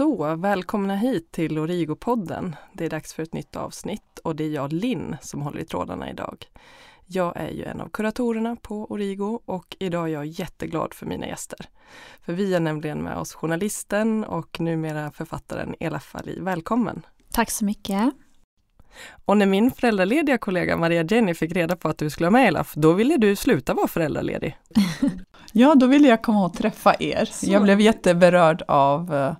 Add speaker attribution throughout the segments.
Speaker 1: Så, välkomna hit till Origo-podden. Det är dags för ett nytt avsnitt och det är jag, Linn, som håller i trådarna idag. Jag är ju en av kuratorerna på Origo och idag är jag jätteglad för mina gäster. För vi är nämligen med oss journalisten och numera författaren Elaf Ali. Välkommen!
Speaker 2: Tack så mycket!
Speaker 1: Och när min föräldralediga kollega Maria Jenny fick reda på att du skulle vara med Elaf, då ville du sluta vara föräldraledig.
Speaker 3: ja, då ville jag komma och träffa er. Så. Jag blev jätteberörd av uh,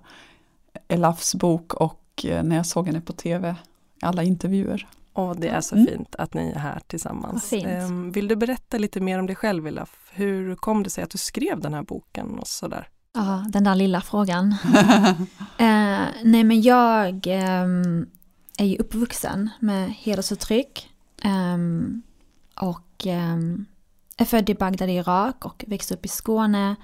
Speaker 3: Elafs bok och uh, när jag såg henne på tv, alla intervjuer.
Speaker 1: Och det är så mm. fint att ni är här tillsammans. Um, vill du berätta lite mer om dig själv Elaf? Hur kom det sig att du skrev den här boken och sådär?
Speaker 2: Ja, den där lilla frågan. uh, nej men jag um, är ju uppvuxen med hedersförtryck. Um, och um, är född i Bagdad i Irak och växte upp i Skåne.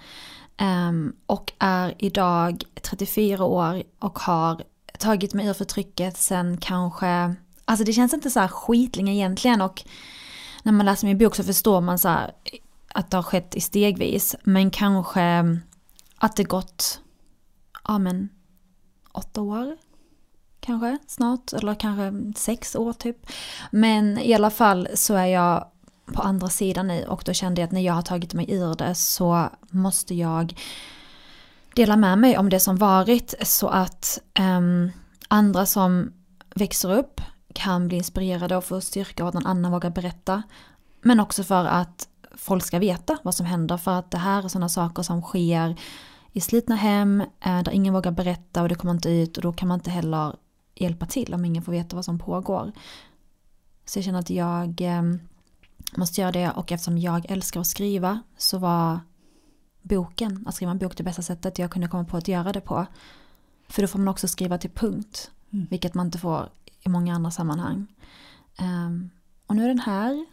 Speaker 2: Um, och är idag 34 år och har tagit mig ur förtrycket sen kanske, alltså det känns inte så här skitlänge egentligen och när man läser min bok så förstår man så här att det har skett i stegvis men kanske att det gått, ja men åtta år kanske snart, eller kanske sex år typ. Men i alla fall så är jag på andra sidan nu och då kände jag att när jag har tagit mig ur det så måste jag dela med mig om det som varit så att um, andra som växer upp kan bli inspirerade och få styrka och att någon annan vågar berätta. Men också för att folk ska veta vad som händer för att det här är sådana saker som sker i slitna hem eh, där ingen vågar berätta och det kommer inte ut och då kan man inte heller hjälpa till om ingen får veta vad som pågår. Så jag känner att jag ehm, måste göra det och eftersom jag älskar att skriva så var boken, att skriva en bok det bästa sättet jag kunde komma på att göra det på. För då får man också skriva till punkt, mm. vilket man inte får i många andra sammanhang. Um, och nu är den här.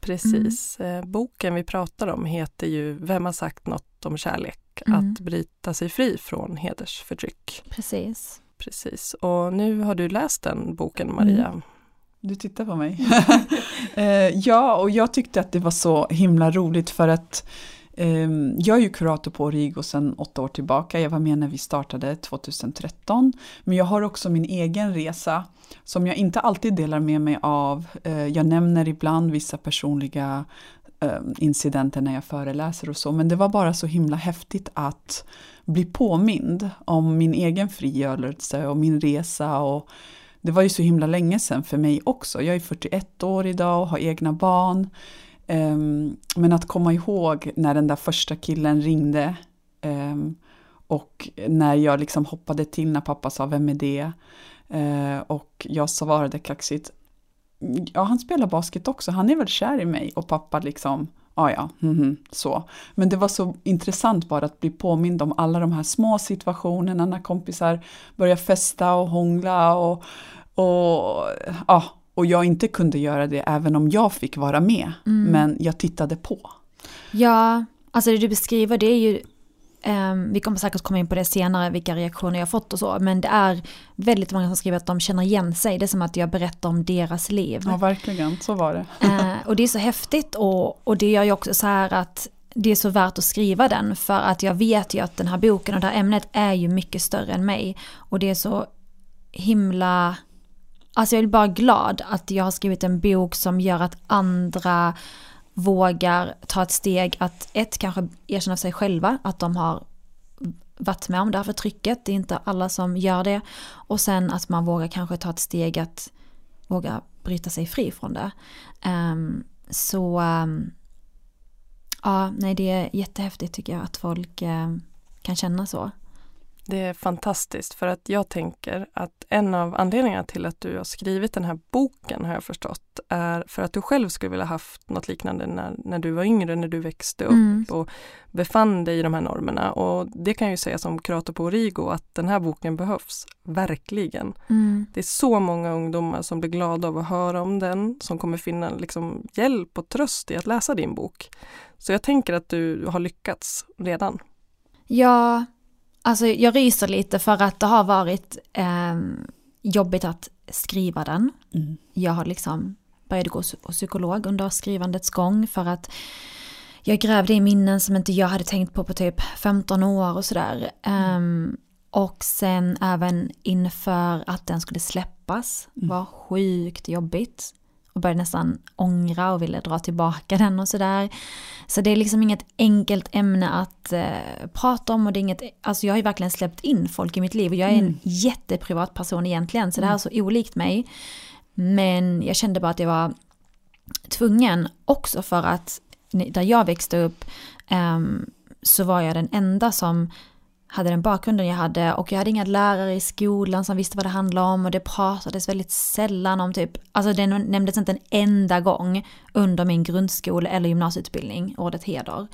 Speaker 1: Precis. Mm. Eh, boken vi pratar om heter ju Vem har sagt något om kärlek? Mm. Att bryta sig fri från hedersförtryck.
Speaker 2: Precis.
Speaker 1: Precis, och nu har du läst den boken Maria.
Speaker 3: Du tittar på mig. Eh, ja, och jag tyckte att det var så himla roligt för att um, jag är ju kurator på Origo sedan åtta år tillbaka. Jag var med när vi startade 2013. Men jag har också min egen resa som jag inte alltid delar med mig av. Uh, jag nämner ibland vissa personliga um, incidenter när jag föreläser och så. Men det var bara så himla häftigt att bli påmind om min egen frigörelse och min resa. Och det var ju så himla länge sedan för mig också. Jag är 41 år idag och har egna barn. Um, men att komma ihåg när den där första killen ringde um, och när jag liksom hoppade till när pappa sa vem är det? Uh, och jag svarade kaxigt ja han spelar basket också, han är väl kär i mig och pappa liksom ja ja, mm, så. Men det var så intressant bara att bli påmind om alla de här små situationerna när kompisar börjar festa och hångla och, och, ja, och jag inte kunde göra det även om jag fick vara med. Mm. Men jag tittade på.
Speaker 2: Ja, alltså det du beskriver det är ju vi kommer säkert komma in på det senare, vilka reaktioner jag fått och så. Men det är väldigt många som skriver att de känner igen sig. Det är som att jag berättar om deras liv.
Speaker 3: Ja, verkligen. Så var det.
Speaker 2: Uh, och det är så häftigt och, och det gör ju också så här att det är så värt att skriva den. För att jag vet ju att den här boken och det här ämnet är ju mycket större än mig. Och det är så himla... Alltså jag är bara glad att jag har skrivit en bok som gör att andra vågar ta ett steg att ett kanske erkänna sig själva att de har varit med om det här förtrycket, det är inte alla som gör det. Och sen att man vågar kanske ta ett steg att våga bryta sig fri från det. Um, så um, ja, nej det är jättehäftigt tycker jag att folk um, kan känna så.
Speaker 1: Det är fantastiskt för att jag tänker att en av anledningarna till att du har skrivit den här boken har jag förstått är för att du själv skulle vilja haft något liknande när, när du var yngre, när du växte upp mm. och befann dig i de här normerna. Och det kan jag ju säga som kurator på Origo att den här boken behövs verkligen. Mm. Det är så många ungdomar som blir glada av att höra om den, som kommer finna liksom hjälp och tröst i att läsa din bok. Så jag tänker att du har lyckats redan.
Speaker 2: Ja, Alltså jag ryser lite för att det har varit eh, jobbigt att skriva den. Mm. Jag har liksom började gå hos psykolog under skrivandets gång för att jag grävde i minnen som inte jag hade tänkt på på typ 15 år och sådär. Um, och sen även inför att den skulle släppas
Speaker 3: Mm.
Speaker 2: var sjukt jobbigt. Och började nästan ångra och ville dra tillbaka den och sådär. Så det är liksom inget enkelt ämne att eh, prata om och det är inget, alltså jag har ju verkligen släppt in folk i mitt liv och jag är en
Speaker 3: Mm.
Speaker 2: jätteprivat person egentligen så det här är så olikt mig. Men jag kände bara att jag var tvungen också för att där jag växte upp ehm, så var jag den enda som hade den bakgrunden jag hade och jag hade inga lärare i skolan som visste vad det handlade om och det pratades väldigt sällan om typ, alltså det nämndes inte en enda gång under min grundskole eller gymnasieutbildning, ordet heder.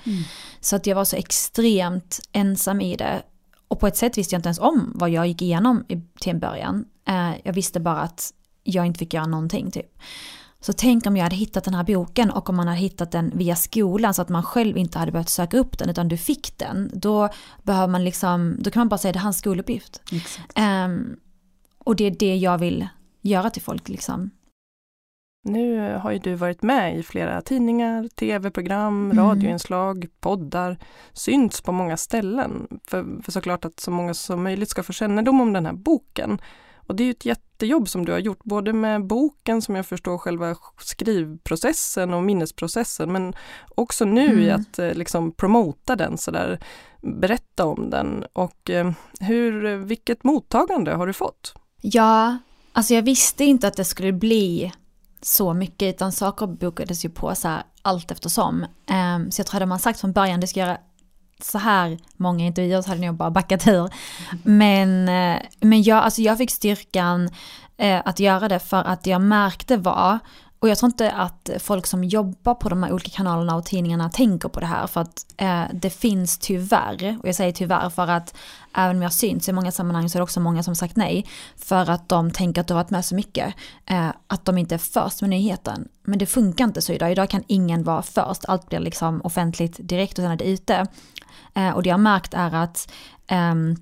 Speaker 2: Så att jag var så extremt ensam i det. Och på ett sätt visste jag inte ens om vad jag gick igenom i, till en början. Eh, jag visste bara att jag inte fick göra någonting typ. Så tänk om jag hade hittat den här boken och om man hade hittat den via skolan så att man själv inte hade behövt söka upp den utan du fick den. Då behöver man liksom, då kan man bara säga det är hans skoluppgift. Ehm, och det är det jag vill göra till folk liksom.
Speaker 1: Nu har ju du varit med i flera tidningar, tv-program,
Speaker 2: Mm.
Speaker 1: radioinslag, poddar, synts på många ställen. För, för såklart att så många som möjligt ska få kännedom om den här boken. Och det är ju ett jättejobb som du har gjort, både med boken som jag förstår själva skrivprocessen och minnesprocessen, men också nu i
Speaker 2: Mm.
Speaker 1: att eh, liksom promota den sådär, berätta om den. Och eh, hur, vilket mottagande har du fått?
Speaker 2: Ja, alltså jag visste inte att det skulle bli så mycket utan saker bokades ju på så här allt eftersom. Um, så jag tror hade man sagt från början det ska göra så här många intervjuer så hade jag nog bara backat ur. Men, eh, men jag, alltså jag fick styrkan eh, att göra det för att jag märkte var och jag tror inte att folk som jobbar på de här olika kanalerna och tidningarna tänker på det här för att eh, det finns tyvärr, och jag säger tyvärr för att även om jag syns i många sammanhang så är det också många som sagt nej. För att de tänker att du har varit med så mycket. Eh, att de inte är först med nyheten. Men det funkar inte så idag. Idag kan ingen vara först. Allt blir liksom offentligt direkt och sen är det ute. Eh, och det jag har märkt är att ehm,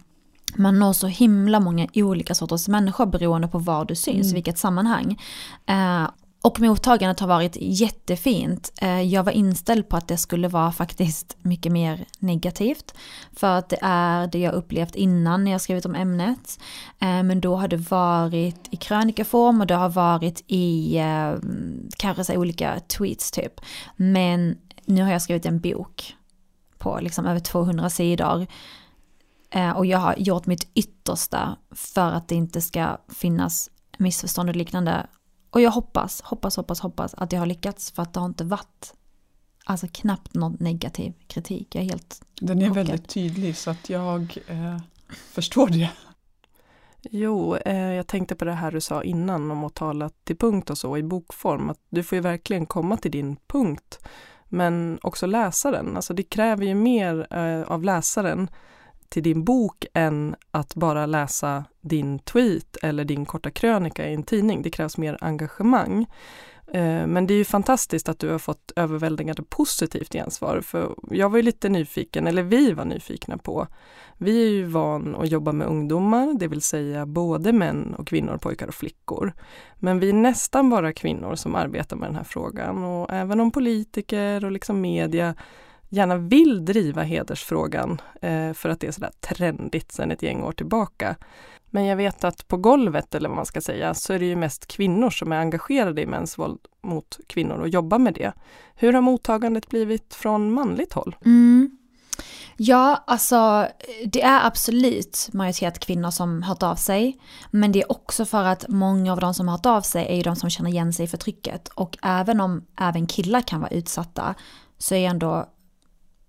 Speaker 2: man når så himla många olika sorters människor beroende på var du syns, i vilket sammanhang. Eh, och mottagandet har varit jättefint. Eh, jag var inställd på att det skulle vara faktiskt mycket mer negativt. För att det är det jag upplevt innan när jag skrivit om ämnet. Eh, men då har det varit i krönikaform och det har varit i eh, kanske så olika tweets typ. Men nu har jag skrivit en bok på liksom över 200 sidor. Och jag har gjort mitt yttersta för att det inte ska finnas missförstånd och liknande. Och jag hoppas, hoppas, hoppas, hoppas att jag har lyckats för att det har inte varit alltså knappt någon negativ kritik. Jag är helt,
Speaker 3: Den är
Speaker 2: chockad.
Speaker 3: väldigt tydlig så att jag eh, förstår det.
Speaker 1: Jo, eh, jag tänkte på det här du sa innan om att tala till punkt och så i bokform. Att du får ju verkligen komma till din punkt. Men också läsaren, alltså det kräver ju mer eh, av läsaren till din bok än att bara läsa din tweet eller din korta krönika i en tidning. Det krävs mer engagemang. Eh, men det är ju fantastiskt att du har fått överväldigande positivt gensvar. För jag var ju lite nyfiken, eller vi var nyfikna på. Vi är ju van att jobba med ungdomar, det vill säga både män och kvinnor, pojkar och flickor. Men vi är nästan bara kvinnor som arbetar med den här frågan och även om politiker och liksom media gärna vill driva hedersfrågan eh, för att det är sådär trendigt sedan ett gäng år tillbaka. Men jag vet att på golvet, eller vad man ska säga, så är det ju mest kvinnor som är engagerade i mäns våld mot kvinnor och jobbar med det. Hur har mottagandet blivit från manligt håll?
Speaker 2: Mm. Ja, alltså det är absolut majoritet kvinnor som hört av sig. Men det är också för att många av de som har hört av sig är ju de som känner igen sig i förtrycket. Och även om även killar kan vara utsatta så är ändå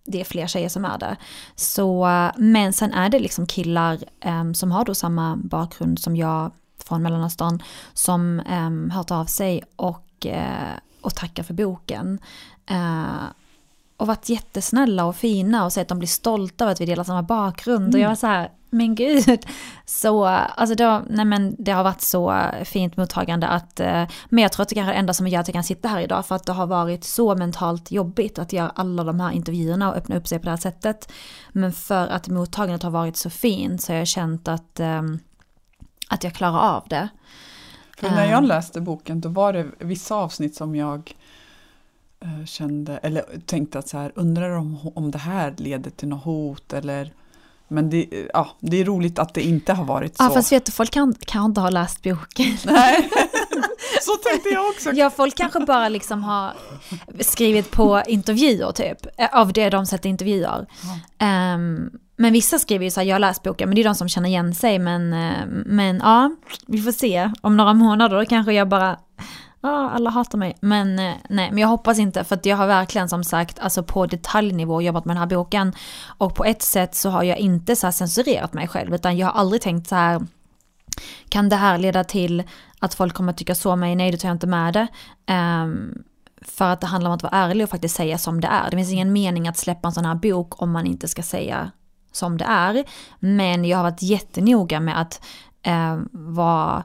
Speaker 2: det är fler tjejer som är det. Så, men sen är det liksom killar um, som har då samma bakgrund som jag från Mellanöstern som um, hört av sig och, uh, och tackar för boken. Uh, och varit jättesnälla och fina och säger att de blir stolta över att vi delar samma bakgrund. Och jag var så här, men gud. Så, alltså då, nej men det har varit så fint mottagande att, eh, men jag tror att det kanske är det enda som gör att jag kan sitta här idag för att det har varit så mentalt jobbigt att göra alla de här intervjuerna och öppna upp sig på det här sättet. Men för att mottagandet har varit så fint så har jag känt att, ehm, att jag klarar av det.
Speaker 3: För när jag
Speaker 2: Eh.
Speaker 3: läste boken då var det vissa avsnitt som jag kände, eller tänkte att så här, undrar om, om det här leder till något hot eller Men det, ja, det är roligt att det inte har varit
Speaker 2: Ja,
Speaker 3: så.
Speaker 2: fast vet du, folk kan, kan inte ha läst boken.
Speaker 3: Nej, så tänkte jag också.
Speaker 2: Ja, folk kanske bara liksom har skrivit på intervjuer typ, eh, av det de sett i intervjuer. Ehm, men vissa skriver ju så här, jag har läst boken, men det är de som känner igen sig. Men, eh, men ja, vi får se. Om några månader då kanske jag bara, ah, alla hatar mig. Men eh, nej, men jag hoppas inte, för att jag har verkligen som sagt, alltså på detaljnivå jobbat med den här boken. Och på ett sätt så har jag inte så här censurerat mig själv, utan jag har aldrig tänkt så här, kan det här leda till att folk kommer att tycka så om mig? Nej, då tar jag inte med det. Um, för att det handlar om att vara ärlig och faktiskt säga som det är. Det finns ingen mening att släppa en sån här bok om man inte ska säga som det är. Men jag har varit jättenoga med att eh, vara,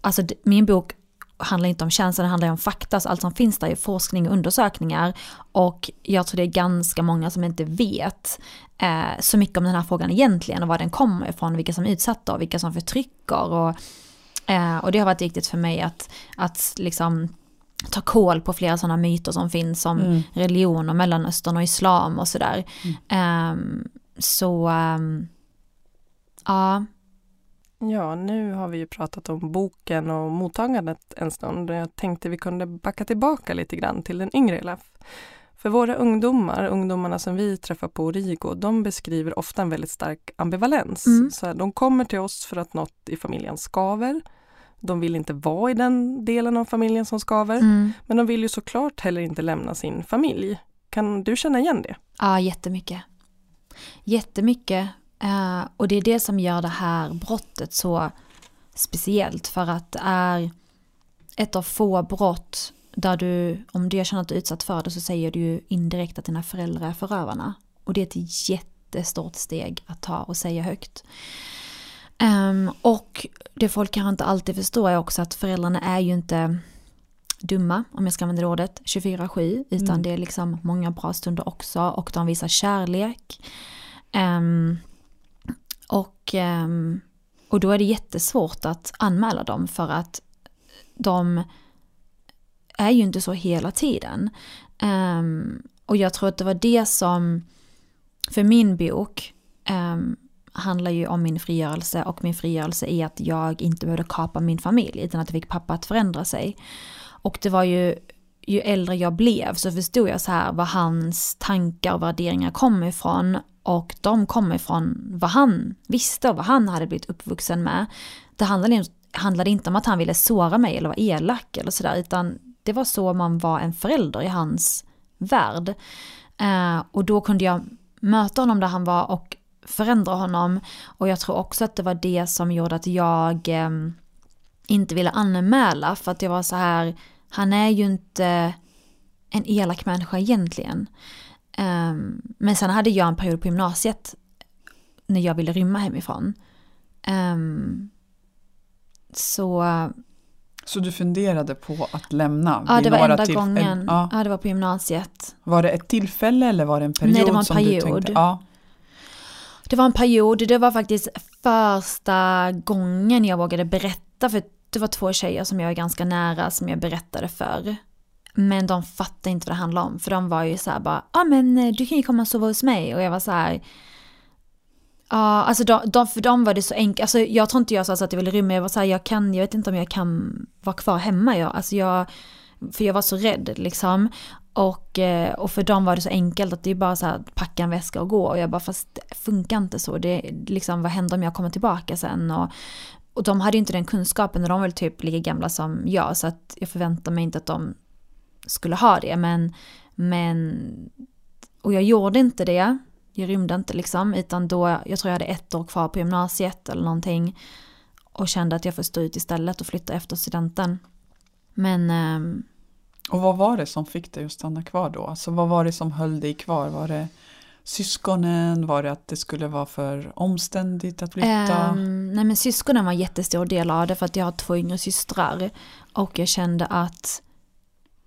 Speaker 2: alltså min bok handlar inte om känslor, den handlar om fakta, så allt som finns där är forskning och undersökningar. Och jag tror det är ganska många som inte vet eh, så mycket om den här frågan egentligen och var den kommer ifrån, vilka som är utsatta och vilka som förtrycker. Och, eh, och det har varit viktigt för mig att, att liksom ta koll på flera sådana myter som finns som
Speaker 3: Mm.
Speaker 2: religion och mellanöstern och islam och sådär. Ehm, så, ehm, ja,
Speaker 1: Ja, nu har vi ju pratat om boken och mottagandet en stund och jag tänkte vi kunde backa tillbaka lite grann till den yngre Elaf. För våra ungdomar, ungdomarna som vi träffar på Origo, de beskriver ofta en väldigt stark ambivalens.
Speaker 2: Mm.
Speaker 1: Så här, de kommer till oss för att något i familjen skaver. De vill inte vara i den delen av familjen som skaver,
Speaker 2: mm,
Speaker 1: men de vill ju såklart heller inte lämna sin familj. Kan du känna igen det?
Speaker 2: ja jättemycket. Jättemycket. Eh, och det är det som gör det här brottet så speciellt för att det är ett av få brott där du, om du känner att du är utsatt för det så säger du ju indirekt att dina föräldrar är förövarna. Och det är ett jättestort steg att ta och säga högt. Ehm, och det folk kanske inte alltid förstår är också att föräldrarna är ju inte dumma, om jag ska använda det ordet, 24-7, utan
Speaker 3: Mm.
Speaker 2: det är liksom många bra stunder också och de visar kärlek. Ehm, och, ehm, och då är det jättesvårt att anmäla dem för att de är ju inte så hela tiden. Ehm, och jag tror att det var det som, för min bok, ehm, handlar ju om min frigörelse och min frigörelse är att jag inte behövde kapa min familj utan att jag fick pappa att förändra sig. Och det var ju, ju äldre jag blev så förstod jag så här var hans tankar och värderingar kom ifrån och de kom ifrån vad han visste och vad han hade blivit uppvuxen med. Det handlade, handlade inte om att han ville såra mig eller vara elak eller sådär utan det var så man var en förälder i hans värld. Eh, och då kunde jag möta honom där han var och förändra honom. Och jag tror också att det var det som gjorde att jag eh, inte ville anmäla för att jag var så här, han är ju inte en elak människa egentligen. Eh, men sen hade jag en period på gymnasiet när jag ville rymma hemifrån. Eh, så
Speaker 3: Så du funderade på att lämna?
Speaker 2: ja, det var enda
Speaker 3: tillf-
Speaker 2: gången.
Speaker 3: Ja.
Speaker 2: Ja, det var på gymnasiet.
Speaker 3: Var det ett tillfälle eller var det en period?
Speaker 2: Nej, det var en
Speaker 3: som Du
Speaker 2: period.
Speaker 3: tänkte, ja.
Speaker 2: Det var en period, det var faktiskt första gången jag vågade berätta för det var två tjejer som jag är ganska nära som jag berättade för. Men de fattade inte vad det handlade om för de var ju så här bara, ja ah, men eh, du kan ju komma och sova hos mig. Och jag var så här Ja, alltså de, de, för dem var det så enkelt, alltså jag tror inte jag sa så att jag ville rymma, jag var så här, jag kan, jag vet inte om jag kan vara kvar hemma, jag, alltså jag, för jag var så rädd liksom. Och, eh, och för dem var det så enkelt att det är bara så här packa en väska och gå. Och jag bara fast det funkar inte så, det liksom vad händer om jag kommer tillbaka sen? Och, och de hade ju inte den kunskapen och de var väl typ lika gamla som jag så att jag förväntar mig inte att de skulle ha det men, men och jag gjorde inte det jag rymde inte liksom, utan då, jag tror jag hade ett år kvar på gymnasiet eller någonting. Och kände att jag får stå ut istället och flytta efter studenten. Men, ehm,
Speaker 3: Och vad var det som fick dig att stanna kvar då? Alltså vad var det som höll dig kvar? Var det syskonen? Var det att det skulle vara för omständigt att flytta?
Speaker 2: ehm, nej men syskonen var en jättestor del av det för att jag har två yngre systrar. Och jag kände att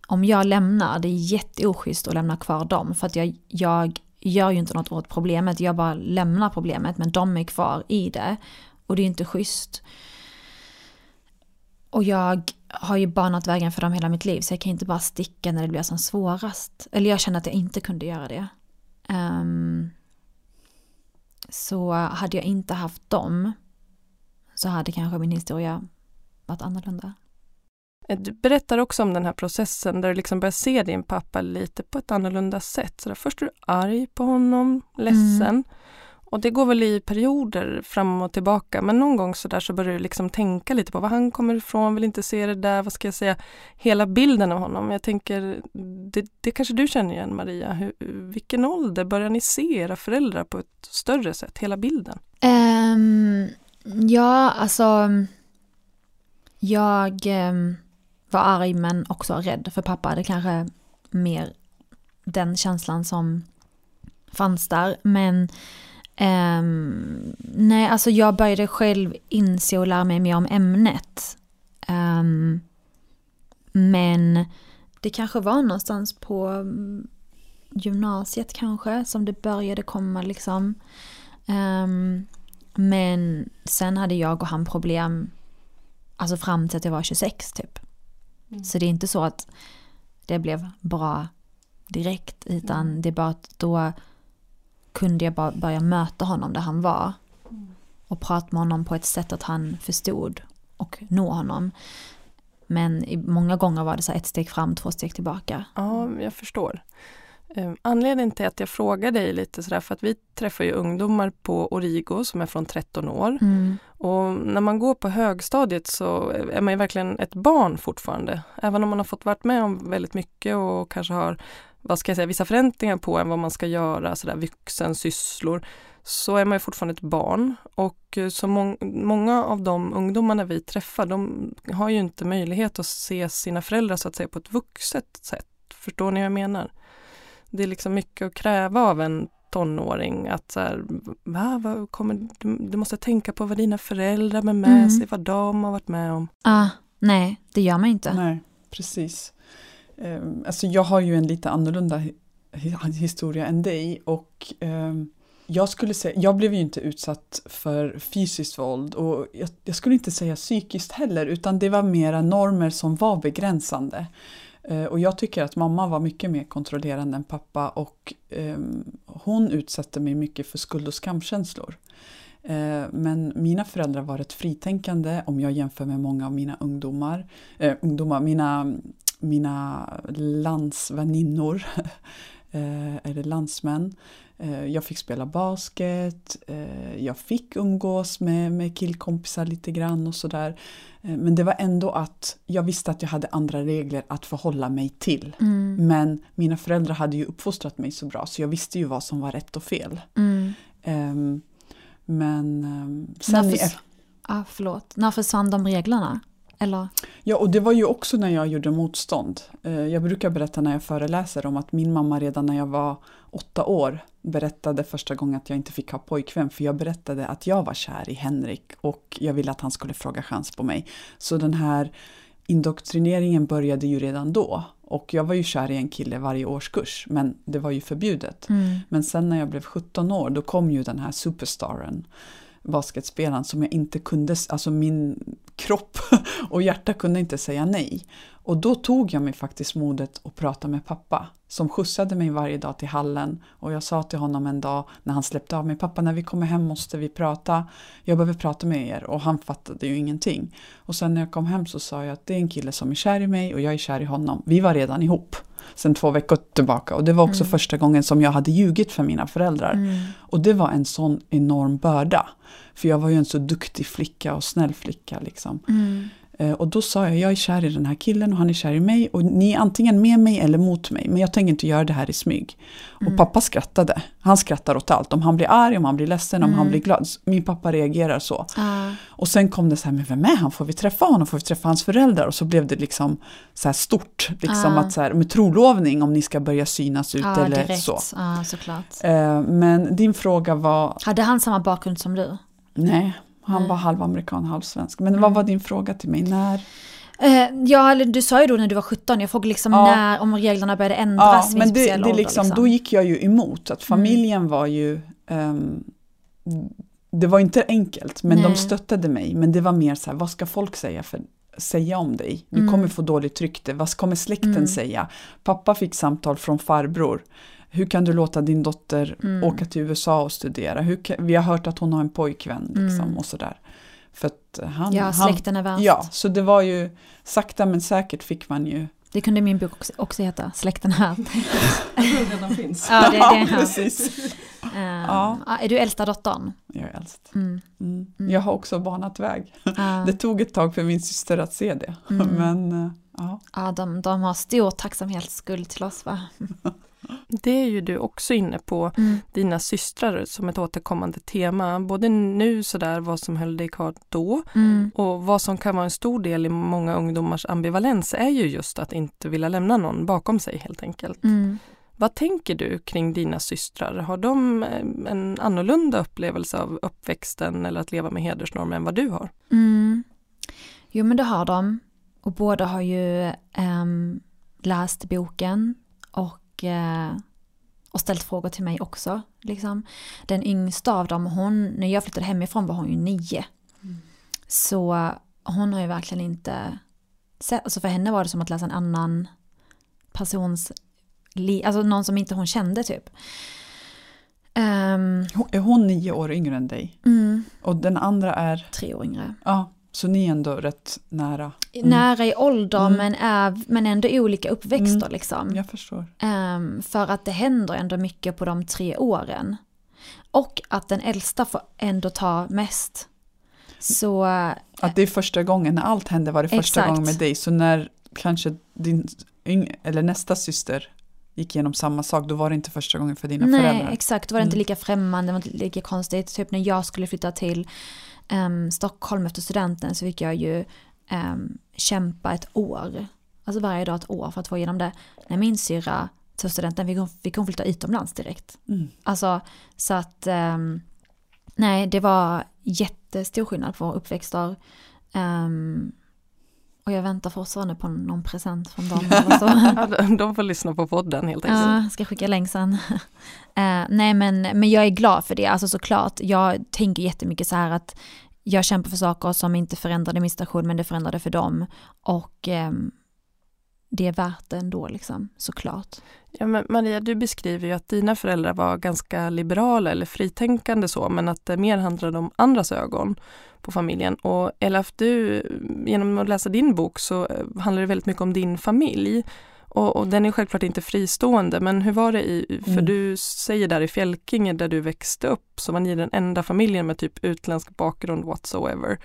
Speaker 2: om jag lämnar, det är jätteoschysst att lämna kvar dem. För att jag, jag gör ju inte något åt problemet, jag bara lämnar problemet men de är kvar i det. Och det är inte schysst. Och jag har ju banat vägen för dem hela mitt liv så jag kan inte bara sticka när det blir som svårast. Eller jag känner att jag inte kunde göra det. Um, Så hade jag inte haft dem så hade kanske min historia varit annorlunda.
Speaker 1: Eh, du berättar också om den här processen där du liksom börjar se din pappa lite på ett annorlunda sätt. Så där först är du arg på honom, ledsen. Mm. Och det går väl i perioder fram och tillbaka men någon gång så där så börjar du liksom tänka lite på var han kommer ifrån, vill inte se det där, vad ska jag säga, hela bilden av honom. Jag tänker, det, det kanske du känner igen Maria, Hur, vilken ålder börjar ni se era föräldrar på ett större sätt, hela bilden?
Speaker 2: Um, ja, alltså jag um, var arg men också rädd för pappa. Det kanske mer den känslan som fanns där. Men Um, nej, alltså jag började själv inse och lära mig mer om ämnet. Um, men det kanske var någonstans på mm, gymnasiet kanske som det började komma liksom. Um, men sen hade jag och han problem, alltså fram till att jag var 26 typ. Mm. Så det är inte så att det blev bra direkt utan mm. det är bara att då kunde jag bara börja möta honom där han var. Och prata med honom på ett sätt att han förstod och nå honom. Men många gånger var det så ett steg fram, två steg tillbaka.
Speaker 1: Ja, jag förstår. Ehm, anledningen till att jag frågar dig lite sådär för att vi träffar ju ungdomar på Origo som är från 13 år. Mm. Och när man går på högstadiet så är man ju verkligen ett barn fortfarande. Även om man har fått varit med om väldigt mycket och kanske har vad ska jag säga, vissa förväntningar på en vad man ska göra, sådär vuxensysslor, så är man ju fortfarande ett barn. Och eh, så må många av de ungdomarna vi träffar, de har ju inte möjlighet att se sina föräldrar så att säga på ett vuxet sätt. Förstår ni vad jag menar? Det är liksom mycket att kräva av en tonåring att så här, va, vad kommer, du, du, måste tänka på vad dina föräldrar med, med mm. sig, vad de har varit med om.
Speaker 2: Ah, nej, det gör man inte.
Speaker 3: Nej, precis. Um, alltså jag har ju en lite annorlunda historia än dig och um, jag skulle säga, jag blev ju inte utsatt för fysiskt våld och jag, jag, skulle inte säga psykiskt heller utan det var mera normer som var begränsande. Eh, och jag tycker att mamma var mycket mer kontrollerande än pappa och eh, hon utsatte mig mycket för skuld och skamkänslor. Eh, men mina föräldrar var rätt fritänkande om jag jämför med många av mina ungdomar, eh, ungdomar mina mina landsväninnor, eh, eller landsmän. Eh, jag fick spela basket, eh, jag fick umgås med, med killkompisar lite grann och sådär. Men det var ändå att jag visste att jag hade andra regler att förhålla mig till. Mm. Men mina föräldrar hade ju uppfostrat mig så bra så jag visste ju vad som var rätt och fel. Mm. Um, men um, sen...
Speaker 2: När, förs ah, förlåt. När försvann de reglerna? Eller?
Speaker 3: Ja, och det var ju också när jag gjorde motstånd. Eh, jag brukar berätta när jag föreläser om att min mamma redan när jag var åtta år berättade första gången att jag inte fick ha pojkvän för jag berättade att jag var kär i Henrik och jag ville att han skulle fråga chans på mig. Så den här indoktrineringen började ju redan då. Och jag var ju kär i en kille varje årskurs men det var ju förbjudet. Mm. Men sen när jag blev 17 år då kom ju den här superstaren basketspelaren som jag inte kunde, alltså min kropp och hjärta kunde inte säga nej. Och då tog jag mig faktiskt modet att prata med pappa som skjutsade mig varje dag till hallen och jag sa till honom en dag när han släppte av mig, pappa när vi kommer hem måste vi prata, jag behöver prata med er och han fattade ju ingenting. Och sen när jag kom hem så sa jag att det är en kille som är kär i mig och jag är kär i honom, vi var redan ihop sen två veckor tillbaka och det var också mm. första gången som jag hade ljugit för mina föräldrar. Mm. Och det var en sån enorm börda. För jag var ju en så duktig flicka och snäll flicka. Liksom. Mm. Eh, och då sa jag, jag är kär i den här killen och han är kär i mig och ni är antingen med mig eller mot mig men jag tänker inte göra det här i smyg. Mm. Och pappa skrattade. Han skrattar åt allt. Om han blir arg, om han blir ledsen, om mm. han blir glad. Min pappa reagerar så. Uh. Och sen kom det så här, men vem är han? Får vi träffa honom? Får vi träffa hans föräldrar? Och så blev det liksom så här stort. Liksom uh. att så här, med trolovning om ni ska börja synas ut uh, eller direkt. så.
Speaker 2: Uh, såklart.
Speaker 3: Eh, men din fråga var...
Speaker 2: Hade han samma bakgrund som du?
Speaker 3: Nej, han mm. var halvamerikan, halvsvensk. Men mm. vad var din fråga till mig? När?
Speaker 2: Uh, ja, du sa ju då när du var 17, jag frågade liksom ja. när, om reglerna började ändras
Speaker 3: ja, men det, det liksom, liksom. Då gick jag ju emot, att familjen mm. var ju um, det var inte enkelt, men Nej. de stöttade mig. Men det var mer så här, vad ska folk säga, för, säga om dig? Du mm. kommer få dåligt rykte, vad kommer släkten mm. säga? Pappa fick samtal från farbror hur kan du låta din dotter
Speaker 2: Mm.
Speaker 3: åka till USA och studera? Hur kan, vi har hört att hon har en pojkvän liksom,
Speaker 2: Mm.
Speaker 3: och sådär. För att han,
Speaker 2: Ja,
Speaker 3: han,
Speaker 2: släkten är värst.
Speaker 3: ja, så det var ju sakta men säkert fick man ju
Speaker 2: Det kunde min bok också, också heta, Släkten här.
Speaker 1: redan finns.
Speaker 2: Ja, det, det är
Speaker 3: precis.
Speaker 2: Eh,
Speaker 3: Ja.
Speaker 2: Är du äldsta dottern?
Speaker 3: Jag är äldst.
Speaker 2: Mm.
Speaker 3: Mm.
Speaker 2: Mm.
Speaker 3: Jag har också banat väg.
Speaker 2: Ja.
Speaker 3: Det tog ett tag för min syster att se det.
Speaker 2: Mm.
Speaker 3: Men eh, ja,
Speaker 2: Ja, de, de har stor tacksamhetsskuld till oss va?
Speaker 1: Det är ju du också inne på,
Speaker 2: Mm.
Speaker 1: dina systrar som ett återkommande tema. Både nu sådär vad som höll dig kvar då
Speaker 2: Mm.
Speaker 1: och vad som kan vara en stor del i många ungdomars ambivalens är ju just att inte vilja lämna någon bakom sig helt enkelt.
Speaker 2: Mm.
Speaker 1: Vad tänker du kring dina systrar? Har de eh, en annorlunda upplevelse av uppväxten eller att leva med hedersnormer än vad du har?
Speaker 2: Mm. Jo men det har de. Och båda har ju ehm, läst boken och, eh, och ställt frågor till mig också. Liksom. Den yngsta av dem, hon, när jag flyttade hemifrån var hon ju nio. Så hon har ju verkligen inte sett, alltså för henne var det som att läsa en annan persons li, alltså någon som inte hon kände typ.
Speaker 3: Hon- är hon nio år yngre än dig?
Speaker 2: mm,
Speaker 3: Och den andra är,
Speaker 2: tre år yngre.
Speaker 3: ja, så ni är ändå rätt nära. Mm.
Speaker 2: nära i ålder
Speaker 3: Mm.
Speaker 2: men, är, men ändå olika uppväxter
Speaker 3: Mm.
Speaker 2: liksom.
Speaker 3: Jag förstår.
Speaker 2: Ehm, för att det händer ändå mycket på de tre åren. Och att den äldsta får ändå ta mest. Så
Speaker 3: Att det är första gången, när allt hände var det första
Speaker 2: Exakt.
Speaker 3: gången med dig. Så när kanske din eller nästa syster gick igenom samma sak, då var det inte första gången för dina
Speaker 2: nej,
Speaker 3: föräldrar.
Speaker 2: exakt. Då var det inte
Speaker 3: Mm.
Speaker 2: lika främmande, det var inte lika konstigt. Typ när jag skulle flytta till ehm, Stockholm efter studenten så fick jag ju ehm, kämpa ett år. Alltså varje dag ett år för att få igenom det. När min syrra tog studenten fick hon, fick hon flytta utomlands direkt.
Speaker 3: Mm.
Speaker 2: Alltså så att ehm, nej det var jättestor skillnad på uppväxter. Ehm, och jag väntar fortfarande på någon present från dem. Eller så.
Speaker 1: De- får lyssna på podden helt enkelt.
Speaker 2: Ja, ska skicka länk sen. Eh, nej men, men jag är glad för det, alltså såklart. Jag tänker jättemycket så här att jag kämpar för saker som inte förändrade min situation men det förändrade för dem. Och ehm, det är värt det ändå liksom, såklart.
Speaker 1: Ja, men Maria, du beskriver ju att dina föräldrar var ganska liberala eller fritänkande så, men att det mer handlade om andras ögon på familjen. Och Elaf, du, genom att läsa din bok så eh, handlar det väldigt mycket om din familj. Och, och den är självklart inte fristående, men hur var det i, för
Speaker 3: Mm.
Speaker 1: du säger där i Fjälkinge där du växte upp, så var ni den enda familjen med typ utländsk bakgrund whatsoever.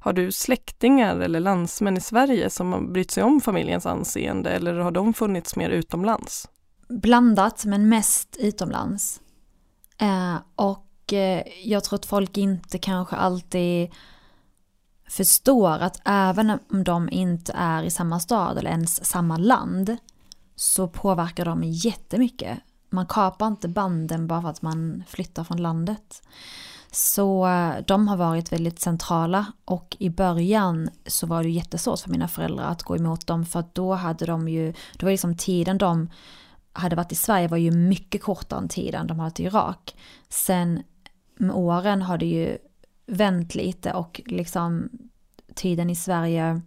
Speaker 1: Har du släktingar eller landsmän i Sverige som har brytt sig om familjens anseende eller har de funnits mer utomlands?
Speaker 2: Blandat men mest utomlands. Eh, och eh, jag tror att folk inte kanske alltid förstår att även om de inte är i samma stad eller ens samma land så påverkar de jättemycket. Man kapar inte banden bara för att man flyttar från landet. Så eh, de har varit väldigt centrala och i början så var det jättesvårt för mina föräldrar att gå emot dem för att då hade de ju, då var liksom tiden de hade varit i Sverige var ju mycket kortare än tiden de hade varit i Irak. Sen med åren har det ju vänt lite och liksom tiden i Sverige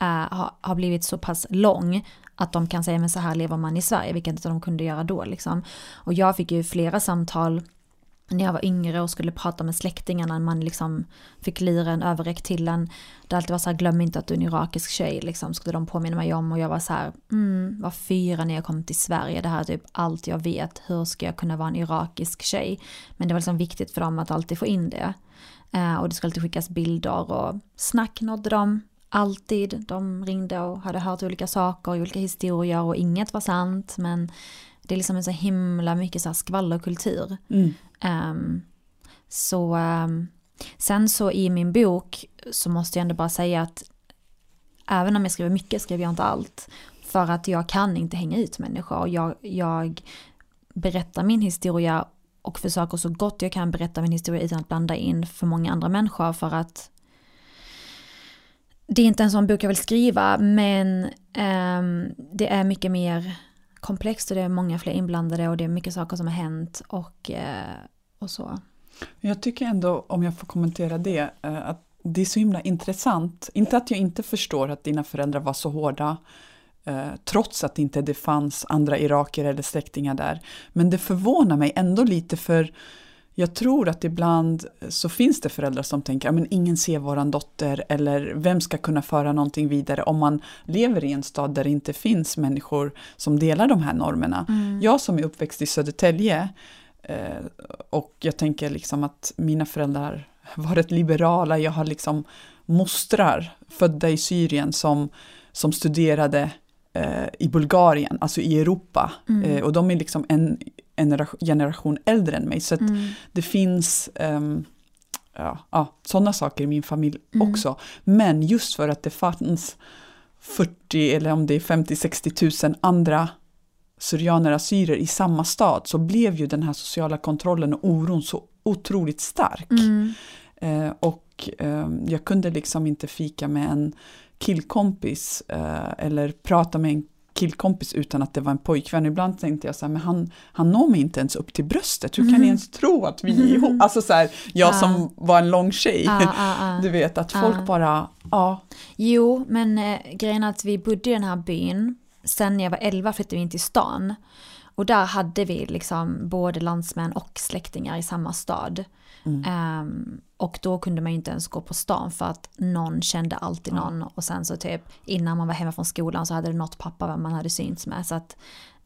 Speaker 2: Eh, har, har blivit så pass lång att de kan säga men så här lever man i Sverige, vilket inte de kunde göra då liksom. Och jag fick ju flera samtal när jag var yngre och skulle prata med släktingarna, man liksom fick liren överräckt till en. Det alltid var så här, glöm inte att du är en irakisk tjej, liksom, skulle de påminna mig om. Och jag var så här, mm, var fyra när jag kom till Sverige, det här är typ allt jag vet, hur ska jag kunna vara en irakisk tjej? Men det var liksom viktigt för dem att alltid få in det. Eh, och det skulle alltid skickas bilder och snack nådde dem. Alltid. De ringde och hade hört olika saker, olika historier och inget var sant. Men det är liksom en så himla mycket så här skvallerkultur.
Speaker 3: Mm.
Speaker 2: Ehm, så ehm, sen så i min bok så måste jag ändå bara säga att även om jag skriver mycket skriver jag inte allt. För att jag kan inte hänga ut människor. Jag, jag berättar min historia och försöker så gott jag kan berätta min historia utan att blanda in för många andra människor för att det är inte en sån bok jag vill skriva men um, det är mycket mer komplext och det är många fler inblandade och det är mycket saker som har hänt och, uh, och så.
Speaker 3: Jag tycker ändå, om jag får kommentera det, uh, att det är så himla intressant. Inte att jag inte förstår att dina föräldrar var så hårda, eh, trots att inte det fanns andra iraker eller släktingar där. Men det förvånar mig ändå lite för jag tror att ibland så finns det föräldrar som tänker att ingen ser våran dotter eller vem ska kunna föra någonting vidare om man lever i en stad där det inte finns människor som delar de här normerna. Mm. Jag som är uppväxt i Södertälje eh, och jag tänker liksom att mina föräldrar varit liberala, jag har liksom mostrar födda i Syrien som, som studerade eh, i Bulgarien, alltså i Europa. Mm. Eh, och de är liksom en, en generation äldre än mig. Så mm. det finns um, ja, ja, sådana saker i min familj mm. också. Men just för att det fanns 40 eller om det är 50-60 000 andra syrianer assyrier i samma stad så blev ju den här sociala kontrollen och oron så otroligt stark. Mm. Eh, och eh, jag kunde liksom inte fika med en killkompis eh, eller prata med en killkompis utan att det var en pojkvän. Ibland tänkte jag så här, men han, han når mig inte ens upp till bröstet. Hur kan mm. ni ens tro att vi är ihop? Alltså så här, jag ah. som var en lång tjej. Ah, ah, du vet att folk bara, ja.
Speaker 2: Jo, men eh, grejen är att vi bodde i den här byn. Sen när jag var 11 flyttade vi in till stan. Och där hade vi liksom både landsmän och släktingar i samma stad. Mm. Um, och då kunde man ju inte ens gå på stan för att någon kände alltid någon. Och sen så typ innan man var hemma från skolan så hade det något pappa vem man hade synts med. Så att,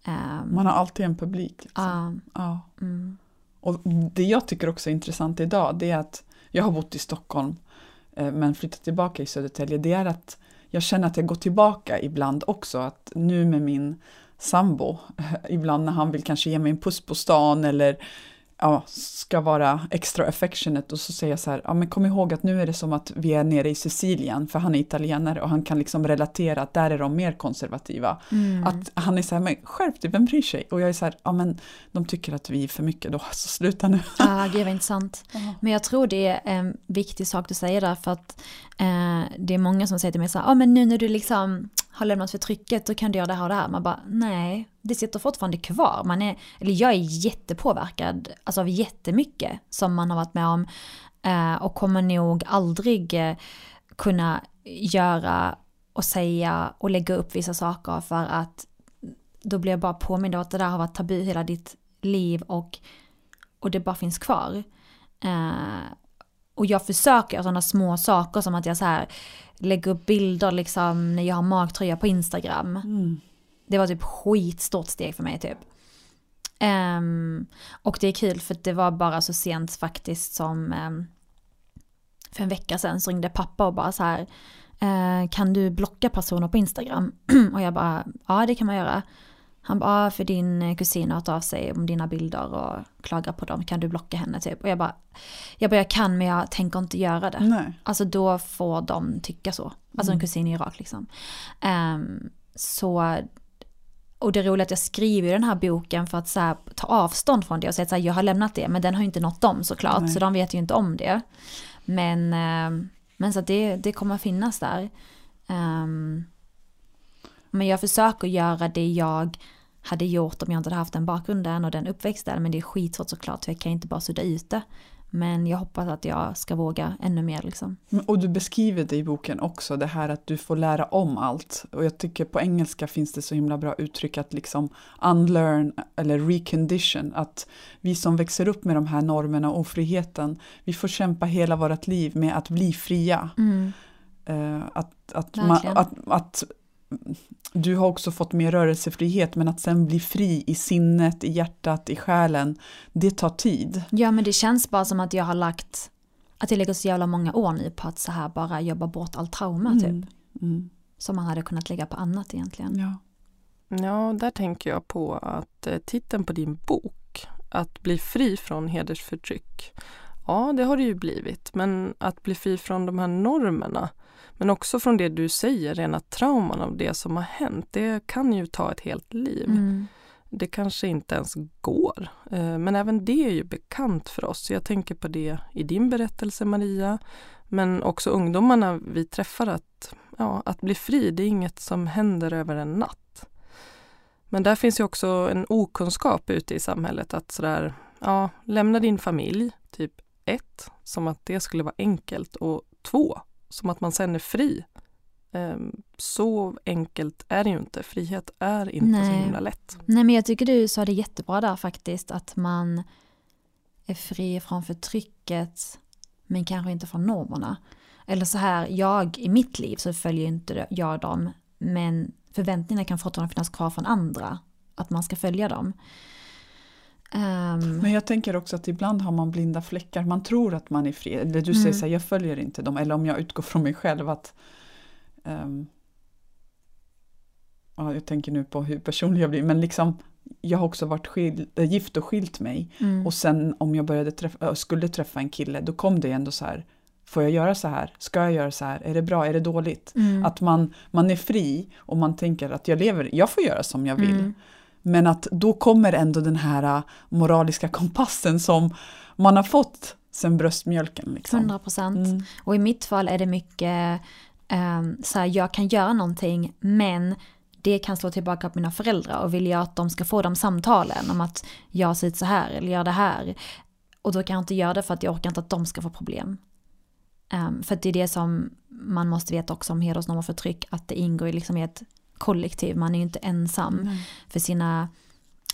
Speaker 3: um, man har alltid en publik. Liksom. Uh, ja. Mm. Och det jag tycker också är intressant idag det är att jag har bott i Stockholm eh, men flyttat tillbaka i Södertälje. Det är att jag känner att jag går tillbaka ibland också. Att nu med min sambo, ibland när han vill kanske ge mig en puss på stan eller ja, ska vara extra affectionate och så säger jag så här, ja men kom ihåg att nu är det som att vi är nere i Sicilien, för han är italienare och han kan liksom relatera att där är de mer konservativa. Mm. Att han är så här, men skärp dig, vem bryr sig? Och jag är så här, ja men de tycker att vi är för mycket då, så sluta nu.
Speaker 2: Ja, det var intressant. Men jag tror det är en viktig sak du säger där, för att eh, det är många som säger till mig så här, ja men nu när du liksom har lämnat för trycket då kan du göra det här och det här. Man bara, nej, det sitter fortfarande kvar. Man är, eller jag är jättepåverkad alltså av jättemycket som man har varit med om. Eh, och kommer nog aldrig eh, kunna göra och säga och lägga upp vissa saker för att då blir jag bara påmind om att det där har varit tabu hela ditt liv och, och det bara finns kvar. Eh, och jag försöker sådana små saker som att jag så här lägger upp bilder liksom när jag har magtröja på Instagram. Mm. Det var typ skitstort steg för mig typ. Um, och det är kul för det var bara så sent faktiskt som um, för en vecka sedan så ringde pappa och bara så här uh, kan du blocka personer på Instagram? och jag bara ja det kan man göra. Han bara, för din kusin har hört av sig om dina bilder och klagar på dem, kan du blocka henne typ? Och jag bara, jag bara, jag kan men jag tänker inte göra det. Nej. Alltså då får de tycka så. Alltså mm. en kusin i Irak liksom. Um, så, och det är att jag skriver den här boken för att så här, ta avstånd från det och säga att jag har lämnat det, men den har ju inte nått dem såklart, Nej. så de vet ju inte om det. Men, um, men så att det, det kommer finnas där. Um, men jag försöker göra det jag hade gjort om jag inte hade haft den bakgrunden och den uppväxten. Men det är skitsvårt såklart, för jag kan inte bara sudda ut det. Men jag hoppas att jag ska våga ännu mer. Liksom.
Speaker 3: Och du beskriver det i boken också, det här att du får lära om allt. Och jag tycker på engelska finns det så himla bra uttryck att liksom unlearn eller recondition. Att vi som växer upp med de här normerna och ofriheten, vi får kämpa hela vårt liv med att bli fria. Mm. Uh, att, att, man, att, att du har också fått mer rörelsefrihet men att sen bli fri i sinnet, i hjärtat, i själen, det tar tid.
Speaker 2: Ja men det känns bara som att jag har lagt, att jag lägger så jävla många år nu på att så här bara jobba bort all trauma mm. typ. Mm. Som man hade kunnat lägga på annat egentligen.
Speaker 1: Ja. Ja, där tänker jag på att eh, titeln på din bok, att bli fri från hedersförtryck. Ja, det har det ju blivit, men att bli fri från de här normerna men också från det du säger, rena trauman av det som har hänt. Det kan ju ta ett helt liv. Mm. Det kanske inte ens går. Eh, men även det är ju bekant för oss. Jag tänker på det i din berättelse Maria. Men också ungdomarna vi träffar att, ja, att bli fri, det är inget som händer över en natt. Men där finns ju också en okunskap ute i samhället att sådär, ja, lämna din familj, typ ett, som att det skulle vara enkelt och två, som att man sen är fri. Ehm, så enkelt är det ju inte. Frihet är inte
Speaker 2: Nej.
Speaker 1: så himla lätt.
Speaker 2: Nej men jag tycker du sa det jättebra där faktiskt att man är fri från förtrycket men kanske inte från normerna. Eller så här, jag i mitt liv så följer inte jag dem men förväntningarna kan fortfarande finnas kvar från andra att man ska följa dem. Ehm,
Speaker 3: Men jag tänker också att ibland har man blinda fläckar. Man tror att man är fri. Eller du
Speaker 2: Mm.
Speaker 3: säger så här, jag följer inte dem. Eller om jag utgår från mig själv att ehm, ja, jag tänker nu på hur personlig jag blir. Men liksom, jag har också varit skil, äh, gift och skilt mig.
Speaker 2: mm,
Speaker 3: Och sen om jag började träffa, äh, skulle träffa en kille, då kom det ändå så här. Får jag göra så här? Ska jag göra så här? Är det bra? Är det dåligt?
Speaker 2: mm,
Speaker 3: Att man, man är fri och man tänker att jag lever, jag får göra som jag vill.
Speaker 2: mm,
Speaker 3: Men att då kommer ändå den här äh, moraliska kompassen som man har fått sen bröstmjölken. Liksom.
Speaker 2: 100 procent.
Speaker 3: Mm.
Speaker 2: Och i mitt fall är det mycket um, så här, jag kan göra någonting men det kan slå tillbaka på mina föräldrar och vill jag att de ska få de samtalen om att jag ser ut så här eller gör det här. Och då kan jag inte göra det för att jag orkar inte att de ska få problem. Ehm, för att det är det som man måste veta också om hedersnorm och förtryck, att det ingår i liksom i ett kollektiv, man är ju inte ensam
Speaker 3: Mm.
Speaker 2: för sina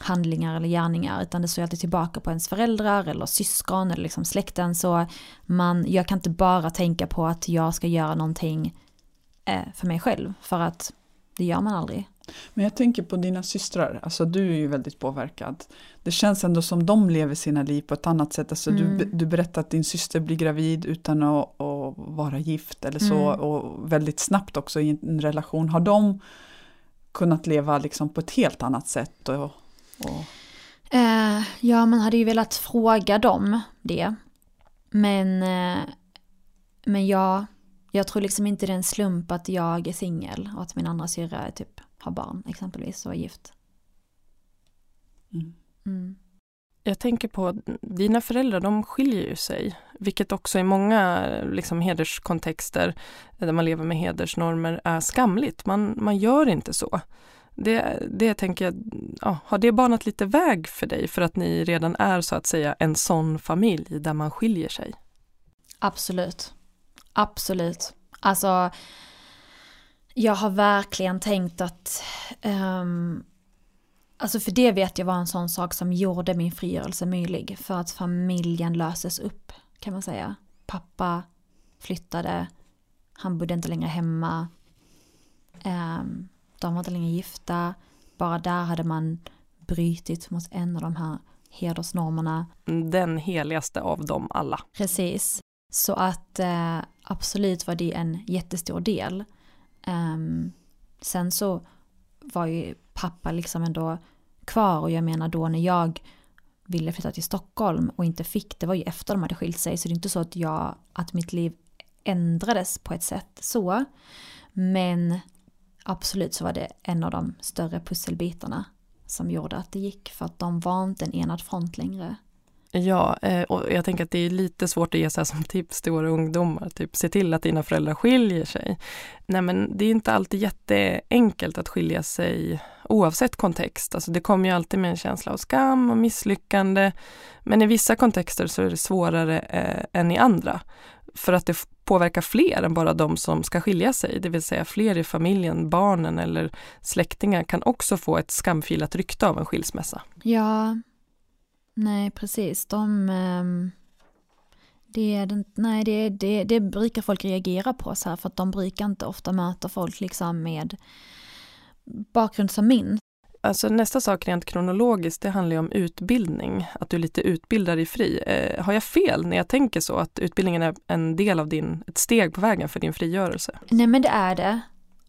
Speaker 2: handlingar eller gärningar utan det står ju alltid tillbaka på ens föräldrar eller syskon eller liksom släkten så man, jag kan inte bara tänka på att jag ska göra någonting eh, för mig själv för att det gör man aldrig.
Speaker 3: Men jag tänker på dina systrar, alltså du är ju väldigt påverkad. Det känns ändå som de lever sina liv på ett annat sätt. Alltså
Speaker 2: Mm.
Speaker 3: du, du berättar att din syster blir gravid utan att, att vara gift eller så
Speaker 2: Mm.
Speaker 3: och väldigt snabbt också i en relation. Har de kunnat leva liksom på ett helt annat sätt? Och, och,
Speaker 2: Eh, ja, man hade ju velat fråga dem det. Men, eh, men ja, jag tror liksom inte det är en slump att jag är singel och att min andra syrra typ har barn exempelvis och är gift.
Speaker 3: mm.
Speaker 2: Mm.
Speaker 1: Jag tänker på dina föräldrar, de skiljer ju sig, vilket också i många liksom, hederskontexter där man lever med hedersnormer är skamligt. Man, man gör inte så. Det, det tänker jag, ja, har det banat lite väg för dig för att ni redan är så att säga en sån familj där man skiljer sig?
Speaker 2: Absolut. Absolut. Alltså, jag har verkligen tänkt att, um, alltså för det vet jag var en sån sak som gjorde min frigörelse möjlig. För att familjen löses upp, kan man säga. Pappa flyttade, han bodde inte längre hemma. Ehm, de var inte längre gifta. Bara där hade man brytit mot en av de här hedersnormerna.
Speaker 1: Den heligaste av dem alla.
Speaker 2: Precis. Så att eh, absolut var det en jättestor del. Ehm, sen så var ju pappa liksom ändå kvar och jag menar då när jag ville flytta till Stockholm och inte fick det var ju efter de hade skilt sig så det är inte så att jag att mitt liv ändrades på ett sätt så. Men absolut så var det en av de större pusselbitarna som gjorde att det gick för att de var inte en enad front längre.
Speaker 1: Ja, eh, och jag tänker att det är lite svårt att ge så här som tips till våra ungdomar, typ se till att dina föräldrar skiljer sig. Nej men det är inte alltid jätteenkelt att skilja sig oavsett kontext. Alltså det kommer ju alltid med en känsla av skam och misslyckande. Men i vissa kontexter så är det svårare eh, än i andra. För att det påverkar fler än bara de som ska skilja sig, det vill säga fler i familjen, barnen eller släktingar kan också få ett skamfilat rykte av en skilsmässa.
Speaker 2: Ja, nej precis. De, ehm, det, är den- nej, det, det, det brukar folk reagera på så här för att de brukar inte ofta möta folk liksom med bakgrund som min.
Speaker 1: Alltså nästa sak rent kronologiskt, det handlar ju om utbildning, att du lite utbildad i fri. Eh, har jag fel när jag tänker så, att utbildningen är en del av din, ett steg på vägen för din frigörelse?
Speaker 2: Nej men det är det.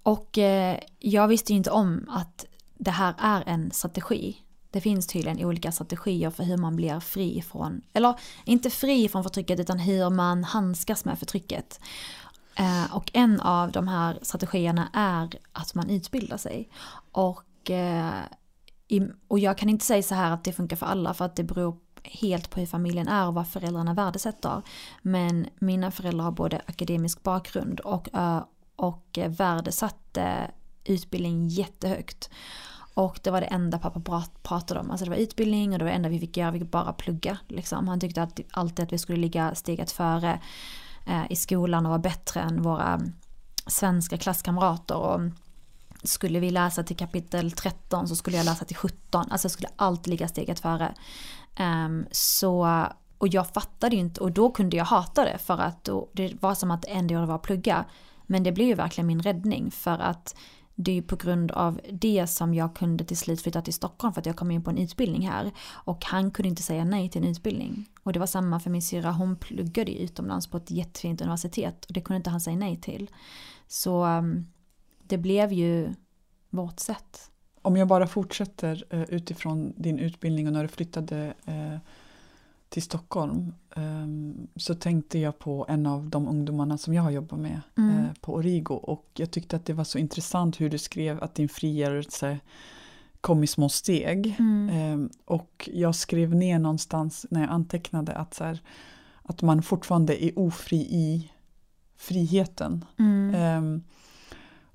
Speaker 2: Och eh, jag visste ju inte om att det här är en strategi. Det finns tydligen olika strategier för hur man blir fri från, eller inte fri från förtrycket utan hur man handskas med förtrycket. Eh, och en av de här strategierna är att man utbildar sig. Och, eh, i, och jag kan inte säga så här att det funkar för alla för att det beror helt på hur familjen är och vad föräldrarna värdesätter. Men mina föräldrar har både akademisk bakgrund och, och eh, värdesatte utbildning jättehögt. Och det var det enda pappa pratade om. Alltså det var utbildning och det var det enda vi fick göra, vi fick bara plugga. Liksom. Han tyckte att, alltid att vi skulle ligga steget före Eh, i skolan och vara bättre än våra svenska klasskamrater och skulle vi läsa till kapitel 13 så skulle jag läsa till 17. Alltså jag skulle alltid ligga steget före. Um, så, och jag fattade ju inte och då kunde jag hata det för att då, det var som att det enda jag var att plugga. Men det blev ju verkligen min räddning för att det är ju på grund av det som jag kunde till slut flytta till Stockholm för att jag kom in på en utbildning här. Och han kunde inte säga nej till en utbildning. Och det var samma för min syra, hon pluggade utomlands på ett jättefint universitet och det kunde inte han säga nej till. Så um, det blev ju vårt sätt.
Speaker 3: Om jag bara fortsätter eh, utifrån din utbildning och när du flyttade eh, till Stockholm um, så tänkte jag på en av de ungdomarna som jag har jobbat med mm. uh, på Origo och jag tyckte att det var så intressant hur du skrev att din frigörelse kom i små steg. Mm. Um, och jag skrev ner någonstans när jag antecknade att, så här, att man fortfarande är ofri i friheten. Mm. Um,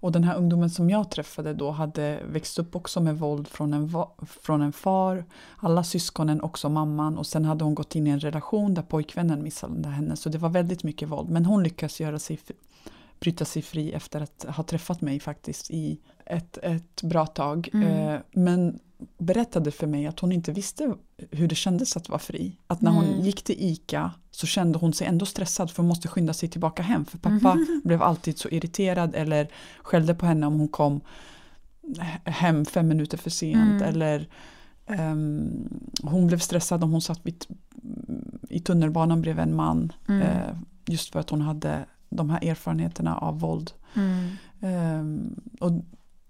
Speaker 3: och den här ungdomen som jag träffade då hade växt upp också med våld från en, från en far, alla syskonen, också mamman. Och sen hade hon gått in i en relation där pojkvännen misshandlade henne. Så det var väldigt mycket våld. Men hon lyckas göra sig, bryta sig fri efter att ha träffat mig faktiskt i ett, ett bra tag. Mm. Eh, men berättade för mig att hon inte visste hur det kändes att vara fri. Att när hon mm. gick till ICA så kände hon sig ändå stressad för hon måste skynda sig tillbaka hem. För pappa mm. blev alltid så irriterad eller skällde på henne om hon kom hem fem minuter för sent. Mm. Eller um, hon blev stressad om hon satt vid, i tunnelbanan bredvid en man. Uh, just för att hon hade de här erfarenheterna av våld. Um, och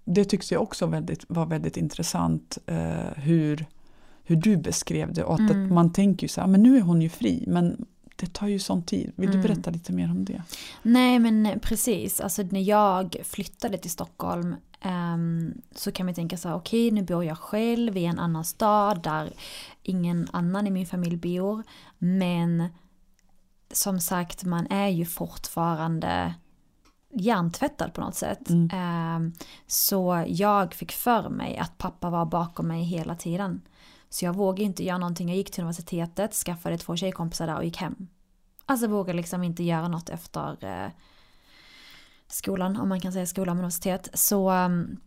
Speaker 3: det tyckte jag också väldigt, var väldigt intressant uh, hur, hur du beskrev det. Och att, mm. man tänker ju så här, men nu är hon ju fri. Men det tar ju sån tid. Vill mm. du berätta lite mer om det?
Speaker 2: Nej men precis, alltså när jag flyttade till Stockholm um, så kan man tänka så här, okej okay, nu bor jag själv i en annan stad där ingen annan i min familj bor. Men som sagt, man är ju fortfarande hjärntvättad på något sätt. Mm. Um, så jag fick för mig att pappa var bakom mig hela tiden. Så jag vågade inte göra någonting. Jag gick till universitetet, skaffade två tjejkompisar där och gick hem. Alltså vågade liksom inte göra något efter eh, skolan, om man kan säga skola och universitet. Så, um,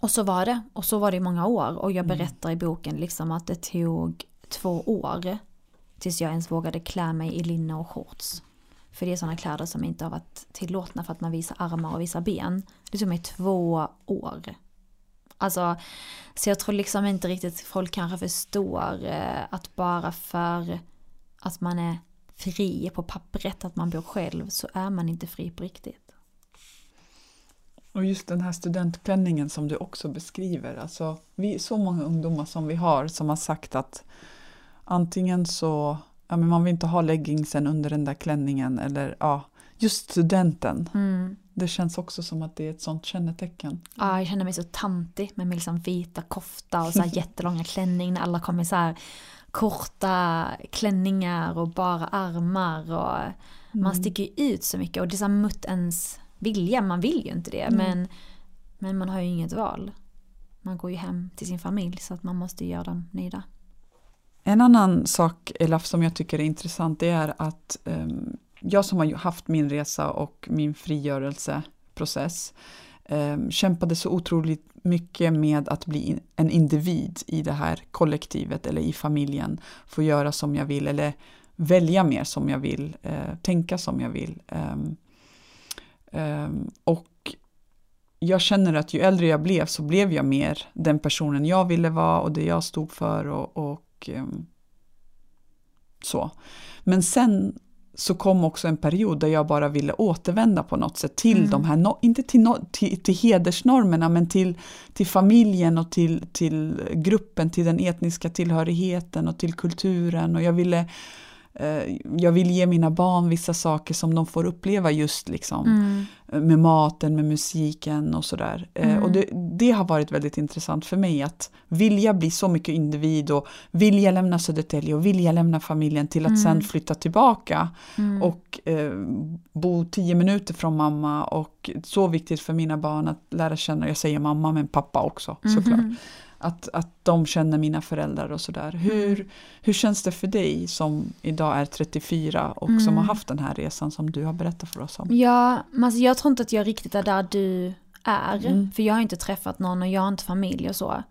Speaker 2: och så var det. Och så var det i många år. Och jag mm. berättar i boken liksom att det tog två år tills jag ens vågade klä mig i linne och shorts. För det är sådana kläder som inte har varit tillåtna för att man visar armar och visar ben. Det tog mig två år. Alltså, så jag tror liksom inte riktigt folk kanske förstår eh, att bara för att man är fri på pappret, att man bor själv, så är man inte fri på riktigt.
Speaker 3: Och just den här studentklänningen som du också beskriver, alltså vi så många ungdomar som vi har som har sagt att antingen så, ja men man vill inte ha leggingsen under den där klänningen eller ja, just studenten. Mm. Det känns också som att det är ett sånt kännetecken.
Speaker 2: Ja, jag känner mig så tantig med min liksom vita kofta och så här jättelånga klänning när alla kommer så här korta klänningar och bara armar och mm. man sticker ut så mycket och det är så mot ens vilja, man vill ju inte det mm. men, men man har ju inget val. Man går ju hem till sin familj så att man måste göra dem nöjda.
Speaker 3: En annan sak Elaf som jag tycker är intressant det är att um, jag som har haft min resa och min frigörelseprocess um, kämpade så otroligt mycket med att bli en individ i det här kollektivet eller i familjen. Få göra som jag vill eller välja mer som jag vill, uh, tänka som jag vill. Um, och jag känner att ju äldre jag blev så blev jag mer den personen jag ville vara och det jag stod för och, och um, så. Men sen så kom också en period där jag bara ville återvända på något sätt till mm. de här, inte till, no, till, till hedersnormerna, men till, till familjen och till, till gruppen, till den etniska tillhörigheten och till kulturen. Och jag ville Eh, jag vill ge mina barn vissa saker som de får uppleva just liksom mm. med maten, med musiken och sådär. Eh, mm. Och det, det, har varit väldigt intressant för mig att vilja bli så mycket individ och vilja lämna Södertälje och vilja lämna familjen till att mm. sen flytta tillbaka mm. och eh, bo tio minuter från mamma och så viktigt för mina barn att lära känna, jag säger mamma men pappa också såklart. Mm Att, att de känner mina föräldrar och sådär. Hur,
Speaker 2: Mm.
Speaker 3: hur känns det för dig som idag är 34 och som
Speaker 2: Mm.
Speaker 3: har haft den här resan som du har berättat för oss om?
Speaker 2: Ja, alltså jag tror inte att jag riktigt är där du är.
Speaker 3: Mm.
Speaker 2: För jag har inte träffat någon och jag har inte familj och så.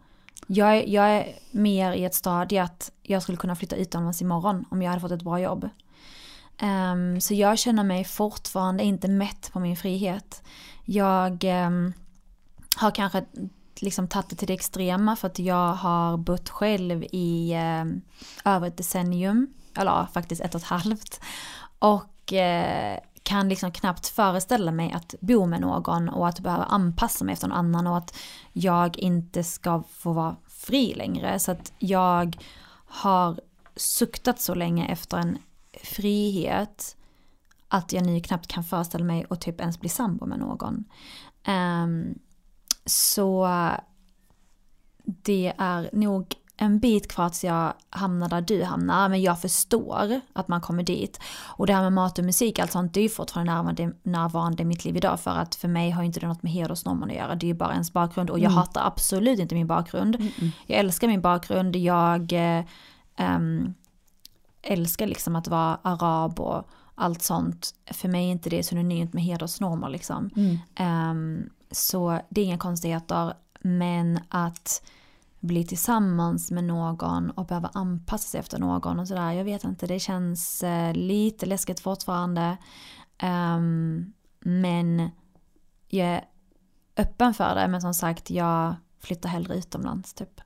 Speaker 2: Jag är, jag är mer i ett stadie att jag skulle kunna flytta utomlands imorgon om jag hade fått ett bra jobb. Ehm, så jag känner mig fortfarande inte mätt på min frihet. Jag ehm, har kanske liksom tagit det till det extrema för att jag har bott själv i eh, över ett decennium. Eller ja, faktiskt ett och ett halvt. Och eh, kan liksom knappt föreställa mig att bo med någon och att behöva anpassa mig efter någon annan och att jag inte ska få vara fri längre. Så att jag har suktat så länge efter en frihet att jag nu knappt kan föreställa mig att typ ens bli sambo med någon. Um, så det är nog en bit kvar tills jag hamnar där du hamnar, men jag förstår att man kommer dit. Och det här med mat och musik, allt sånt, det är ju fortfarande närvarande, närvarande i mitt liv idag, för att för mig har inte det något med hedersnormen att göra, det är ju bara ens bakgrund. Och jag
Speaker 3: Mm.
Speaker 2: hatar absolut inte min bakgrund. Jag älskar min bakgrund, jag eh, ehm, älskar liksom att vara arab och allt sånt. För mig är inte det synonymt med hedersnormer liksom.
Speaker 3: Mm.
Speaker 2: Så det är inga konstigheter. Men att bli tillsammans med någon och behöva anpassa sig efter någon och sådär. Jag vet inte, det känns eh, lite läskigt fortfarande. Ehm, men jag är öppen för det. Men som sagt, jag flyttar hellre utomlands typ.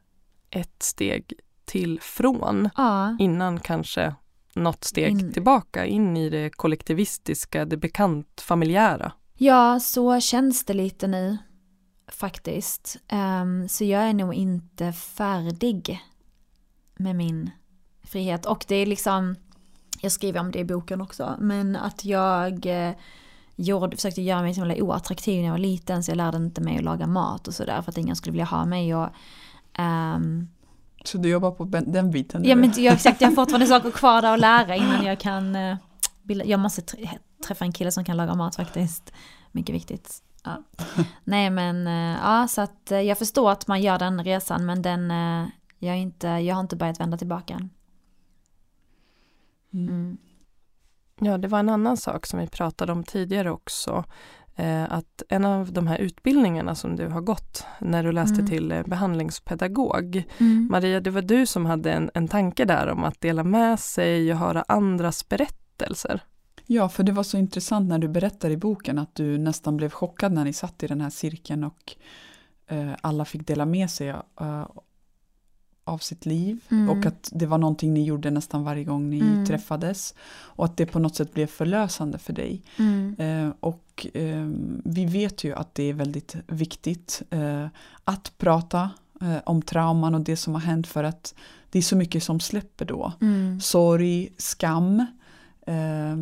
Speaker 1: Ett steg till från
Speaker 2: Ja.
Speaker 1: innan kanske något steg
Speaker 2: In-
Speaker 1: tillbaka in i det kollektivistiska, det bekant familjära.
Speaker 2: Ja, så känns det lite nu faktiskt. Ehm, så jag är nog inte färdig med min frihet. Och det är liksom, jag skriver om det i boken också, men att jag eh, gjorde, försökte göra mig så himla oattraktiv när jag var liten så jag lärde inte mig att laga mat och sådär för att ingen skulle vilja ha mig. Och, ehm,
Speaker 3: Så du jobbar på den biten?
Speaker 2: Ja
Speaker 3: nu?
Speaker 2: men jag, exakt, jag har fortfarande saker kvar där att lära innan jag kan eh, Jag måste tr- träffa en kille som kan laga mat faktiskt. Mycket viktigt. Ja. Nej men eh, ja så att eh, jag förstår att man gör den resan men den eh, jag, inte, jag har inte börjat vända tillbaka än.
Speaker 3: Mm.
Speaker 2: Mm.
Speaker 1: Ja, det var en annan sak som vi pratade om tidigare också. Eh, att en av de här utbildningarna som du har gått när du läste
Speaker 2: Mm.
Speaker 1: till eh, behandlingspedagog.
Speaker 2: Mm.
Speaker 1: Maria, det var du som hade en, en tanke där om att dela med sig och höra andras berättelser.
Speaker 3: Ja, för det var så intressant när du berättade i boken att du nästan blev chockad när ni satt i den här cirkeln och eh, alla fick dela med sig eh, av sitt liv
Speaker 2: Mm.
Speaker 3: och att det var någonting ni gjorde nästan varje gång ni
Speaker 2: Mm.
Speaker 3: träffades och att det på något sätt blev förlösande för dig.
Speaker 2: Mm.
Speaker 3: Eh, och eh, vi vet ju att det är väldigt viktigt eh, att prata eh, om trauman och det som har hänt för att det är så mycket som släpper då.
Speaker 2: Mm.
Speaker 3: Sorg, skam eh,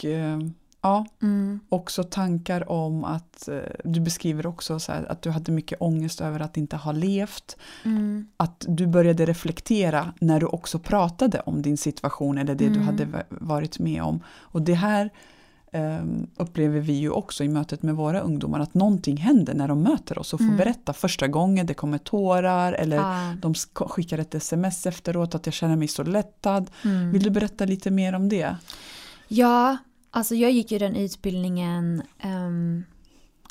Speaker 3: och eh, ja,
Speaker 2: Mm.
Speaker 3: också tankar om att eh, du beskriver också så här, att du hade mycket ångest över att inte ha levt.
Speaker 2: Mm.
Speaker 3: Att du började reflektera när du också pratade om din situation eller det du
Speaker 2: Mm.
Speaker 3: hade va- varit med om. Och det här eh, upplever vi ju också i mötet med våra ungdomar att någonting händer när de möter oss och får
Speaker 2: Mm.
Speaker 3: berätta första gången, det kommer tårar eller
Speaker 2: Ja.
Speaker 3: de sk- skickar ett sms efteråt att jag känner mig så lättad.
Speaker 2: Mm.
Speaker 3: Vill du berätta lite mer om det?
Speaker 2: Ja, alltså jag gick ju den utbildningen, um,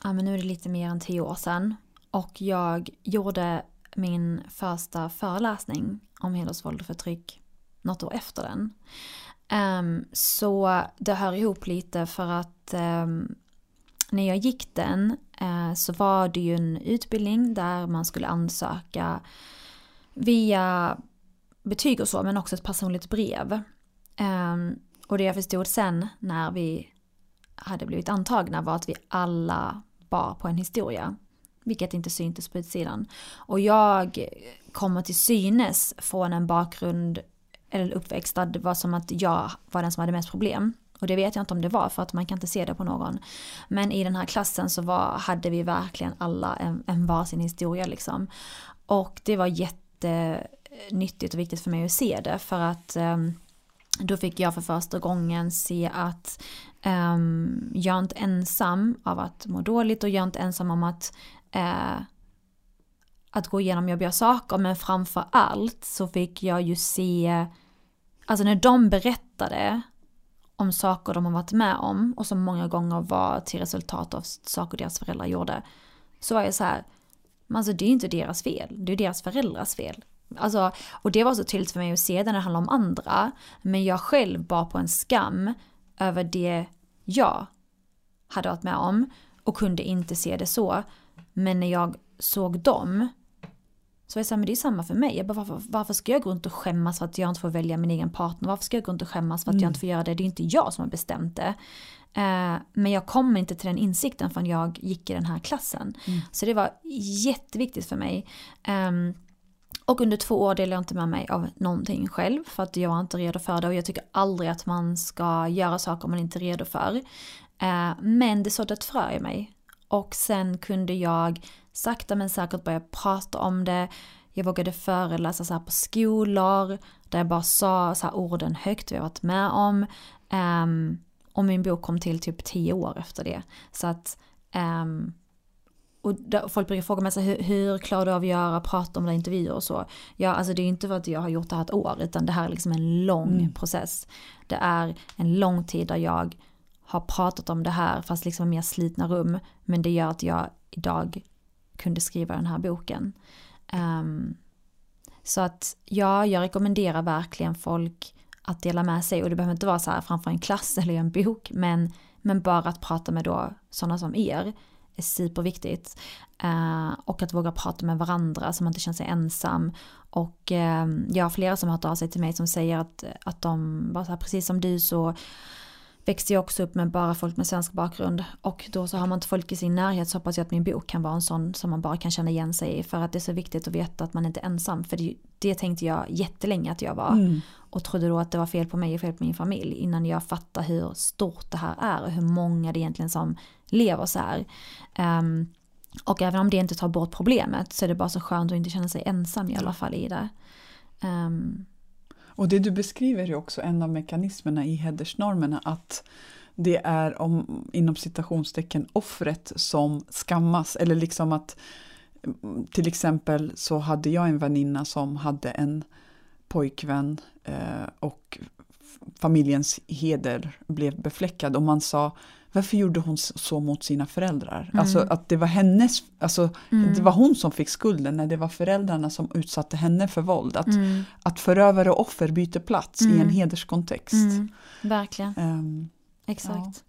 Speaker 2: ja men nu är det lite mer än tio år sedan. Och jag gjorde min första föreläsning om hedersvåld och förtryck något år efter den. Um, så det hör ihop lite för att um, när jag gick den uh, så var det ju en utbildning där man skulle ansöka via betyg och så men också ett personligt brev. Um, och det jag förstod sen när vi hade blivit antagna var att vi alla bar på en historia. Vilket inte syntes på utsidan. Och jag kommer till synes från en bakgrund eller uppväxt där det var som att jag var den som hade mest problem. Och det vet jag inte om det var för att man kan inte se det på någon. Men i den här klassen så var, hade vi verkligen alla en, en varsin historia liksom. Och det var jättenyttigt och viktigt för mig att se det för att ehm, då fick jag för första gången se att um, jag är inte ensam av att må dåligt och jag är inte ensam om att uh, att gå igenom jobbiga saker men framför allt så fick jag ju se, alltså när de berättade om saker de har varit med om och som många gånger var till resultat av saker deras föräldrar gjorde. Så var jag så här, alltså det är ju inte deras fel, det är deras föräldrars fel. Alltså, och det var så tydligt för mig att se när det handlar om andra, men jag själv bar på en skam över det jag hade varit med om och kunde inte se det så. Men när jag såg dem så var jag såhär, men det är samma för mig. Jag bara, varför, varför ska jag gå runt och skämmas för att jag inte får välja min egen partner? Varför ska jag gå runt och skämmas för att mm. jag inte får göra det? Det är inte jag som har bestämt det. Uh, men jag kom inte till den insikten förrän jag gick i den här klassen. Mm. Så det var jätteviktigt för mig. Um, och under två år delade jag inte med mig av någonting själv för att jag var inte redo för det och jag tycker aldrig att man ska göra saker man inte är redo för. Eh, men det sådde ett frö i mig. Och sen kunde jag sakta men säkert börja prata om det. Jag vågade föreläsa så här på skolor där jag bara sa så här orden högt vi har varit med om. Ehm, och min bok kom till typ tio år efter det. Så att ehm, och folk brukar fråga mig så hur, hur klarar du av att göra, prata om det intervjuer och så. Ja, alltså det är inte för att jag har gjort det här ett år, utan det här är liksom en lång mm. process. Det är en lång tid där jag har pratat om det här, fast liksom i mer slitna rum. Men det gör att jag idag kunde skriva den här boken. Um, så att ja, jag rekommenderar verkligen folk att dela med sig och det behöver inte vara så här framför en klass eller en bok men, men bara att prata med då sådana som er är superviktigt. Eh, och att våga prata med varandra så man inte känner sig ensam. Och eh, jag har flera som har hört av sig till mig som säger att, att de, bara så här, precis som du så växte jag också upp med bara folk med svensk bakgrund och då så har man inte folk i sin närhet så hoppas jag att min bok kan vara en sån som man bara kan känna igen sig i för att det är så viktigt att veta att man inte är ensam för det, det tänkte jag jättelänge att jag var mm. och trodde då att det var fel på mig och fel på min familj innan jag fattade hur stort det här är och hur många det egentligen som lever så här. Um, och även om det inte tar bort problemet så är det bara så skönt att inte känna sig ensam i alla fall i det. Um,
Speaker 3: och det du beskriver är också en av mekanismerna i hedersnormerna att det är om, inom citationstecken offret som skammas. Eller liksom att mm, till exempel så hade jag en väninna som hade en pojkvän eh, och familjens heder blev befläckad. Och man sa varför gjorde hon så mot sina föräldrar? Mm. Alltså att det var hennes, alltså mm. det var hon som fick skulden när det var föräldrarna som utsatte henne för våld. Att, mm. att förövare och offer byter plats i en mm. hederskontext.
Speaker 2: Mm. Verkligen. Um, Exakt.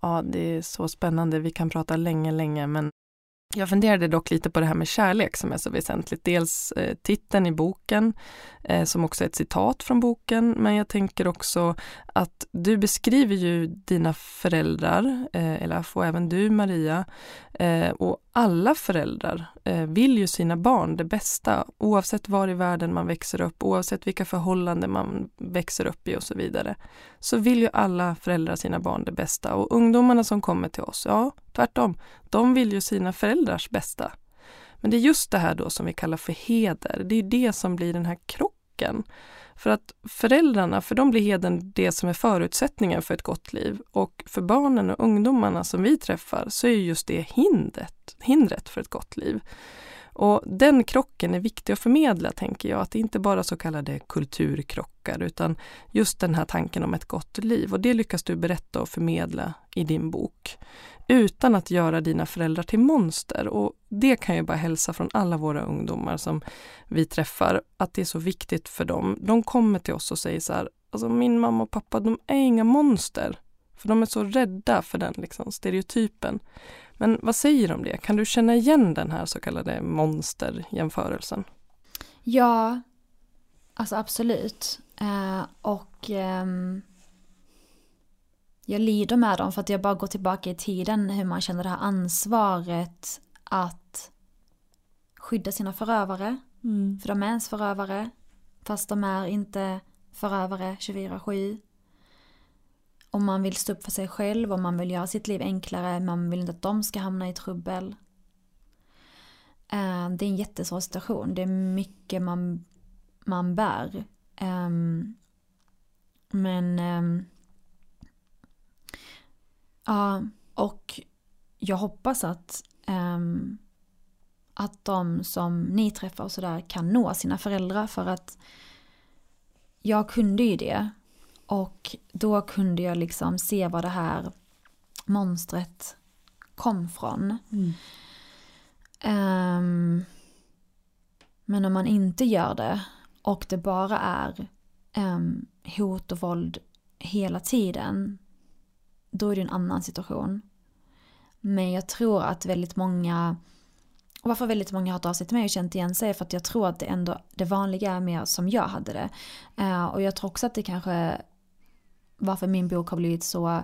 Speaker 1: Ja. ja, det är så spännande. Vi kan prata länge, länge, men jag funderade dock lite på det här med kärlek som är så väsentligt. Dels eh, titeln i boken eh, som också är ett citat från boken, men jag tänker också att du beskriver ju dina föräldrar, eh, eller får även du Maria, eh, och alla föräldrar eh, vill ju sina barn det bästa oavsett var i världen man växer upp, oavsett vilka förhållanden man växer upp i och så vidare. Så vill ju alla föräldrar sina barn det bästa och ungdomarna som kommer till oss, ja tvärtom, de vill ju sina föräldrars bästa. Men det är just det här då som vi kallar för heder, det är det som blir den här krocken. För att föräldrarna, för dem blir heden det som är förutsättningen för ett gott liv. Och för barnen och ungdomarna som vi träffar så är just det hindret, hindret för ett gott liv. Och den krocken är viktig att förmedla, tänker jag. Att det inte bara så kallade kulturkrockar, utan just den här tanken om ett gott liv. Och det lyckas du berätta och förmedla i din bok. Utan att göra dina föräldrar till monster. Och det kan jag bara hälsa från alla våra ungdomar som vi träffar, att det är så viktigt för dem. De kommer till oss och säger så här, alltså min mamma och pappa, de är inga monster. För de är så rädda för den liksom, stereotypen. Men vad säger du om det? Kan du känna igen den här så kallade monsterjämförelsen?
Speaker 2: Ja, alltså absolut. Eh, och eh, jag lider med dem för att jag bara går tillbaka i tiden hur man känner det här ansvaret att skydda sina förövare. Mm. För de är ens förövare. Fast de är inte förövare 24-7 om man vill stå upp för sig själv, om man vill göra sitt liv enklare, man vill inte att de ska hamna i trubbel. Eh, det är en jättesvår situation, det är mycket man, man bär. Ehm, men ehm, ja, och jag hoppas att, ehm, att de som ni träffar och sådär kan nå sina föräldrar för att jag kunde ju det. Och då kunde jag liksom se vad det här monstret kom från.
Speaker 3: Mm.
Speaker 2: Um, men om man inte gör det och det bara är um, hot och våld hela tiden, då är det en annan situation. Men jag tror att väldigt många, och varför väldigt många har hört av sig till mig och känt igen sig, för att jag tror att det ändå, det vanliga är mer som jag hade det. Uh, och jag tror också att det kanske, varför min bok har blivit så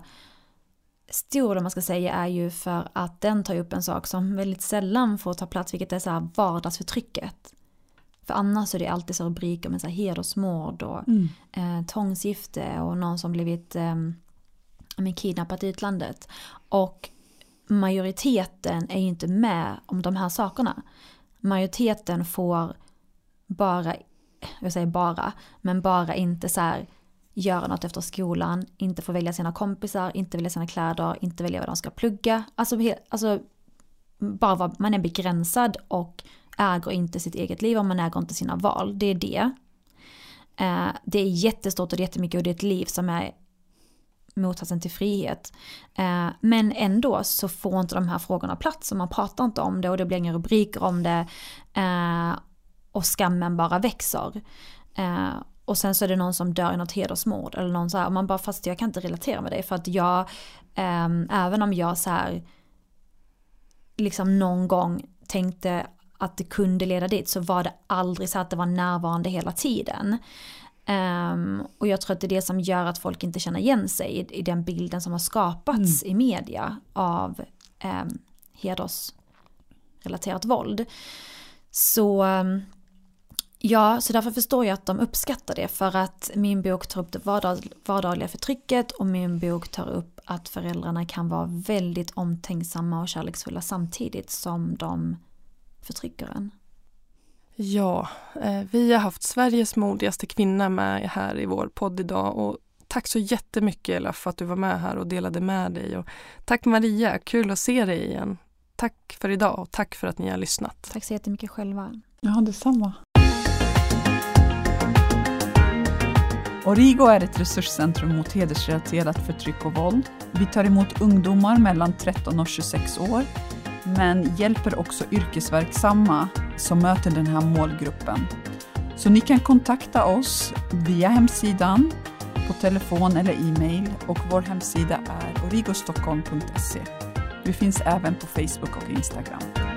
Speaker 2: stor om man ska säga är ju för att den tar upp en sak som väldigt sällan får ta plats, vilket är så här vardagsförtrycket. För annars är det alltid så rubriker med så här hedersmord och
Speaker 3: Mm.
Speaker 2: eh, tvångsgifte och någon som blivit eh, men kidnappat i utlandet. Och majoriteten är ju inte med om de här sakerna. Majoriteten får bara, jag säger bara, men bara inte så här göra något efter skolan, inte få välja sina kompisar, inte välja sina kläder, inte välja vad de ska plugga. Alltså, alltså bara vad, man är begränsad och äger inte sitt eget liv och man äger inte sina val. Det är det. Eh, det är jättestort och det är jättemycket och det är ett liv som är motsatsen till frihet. Eh, men ändå så får inte de här frågorna plats och man pratar inte om det och det blir inga rubriker om det. Eh, och skammen bara växer. Eh, och sen så är det någon som dör i något hedersmord eller någon så här, och man bara fast jag kan inte relatera med dig för att jag, ehm, även om jag så här liksom någon gång tänkte att det kunde leda dit så var det aldrig så att det var närvarande hela tiden. Ehm, och jag tror att det är det som gör att folk inte känner igen sig i, i den bilden som har skapats i media av um, hedersrelaterat våld. Så ehm, Ja, så därför förstår jag att de uppskattar det för att min bok tar upp det vardag, vardagliga förtrycket och min bok tar upp att föräldrarna kan vara väldigt omtänksamma och kärleksfulla samtidigt som de förtrycker en.
Speaker 1: Ja, eh, vi har haft Sveriges modigaste kvinna med här i vår podd idag och tack så jättemycket Ella för att du var med här och delade med dig. Och tack Maria, kul att se dig igen. Tack för idag och tack för att ni har lyssnat.
Speaker 2: Tack så jättemycket själva.
Speaker 3: Ja, detsamma. Origo är ett resurscentrum mot hedersrelaterat förtryck och våld. Vi tar emot ungdomar mellan 13 och 26 år, men hjälper också yrkesverksamma som möter den här målgruppen. Så ni kan kontakta oss via hemsidan, på telefon eller e-mail och vår hemsida är origostockholm.se. Vi finns även på Facebook och Instagram.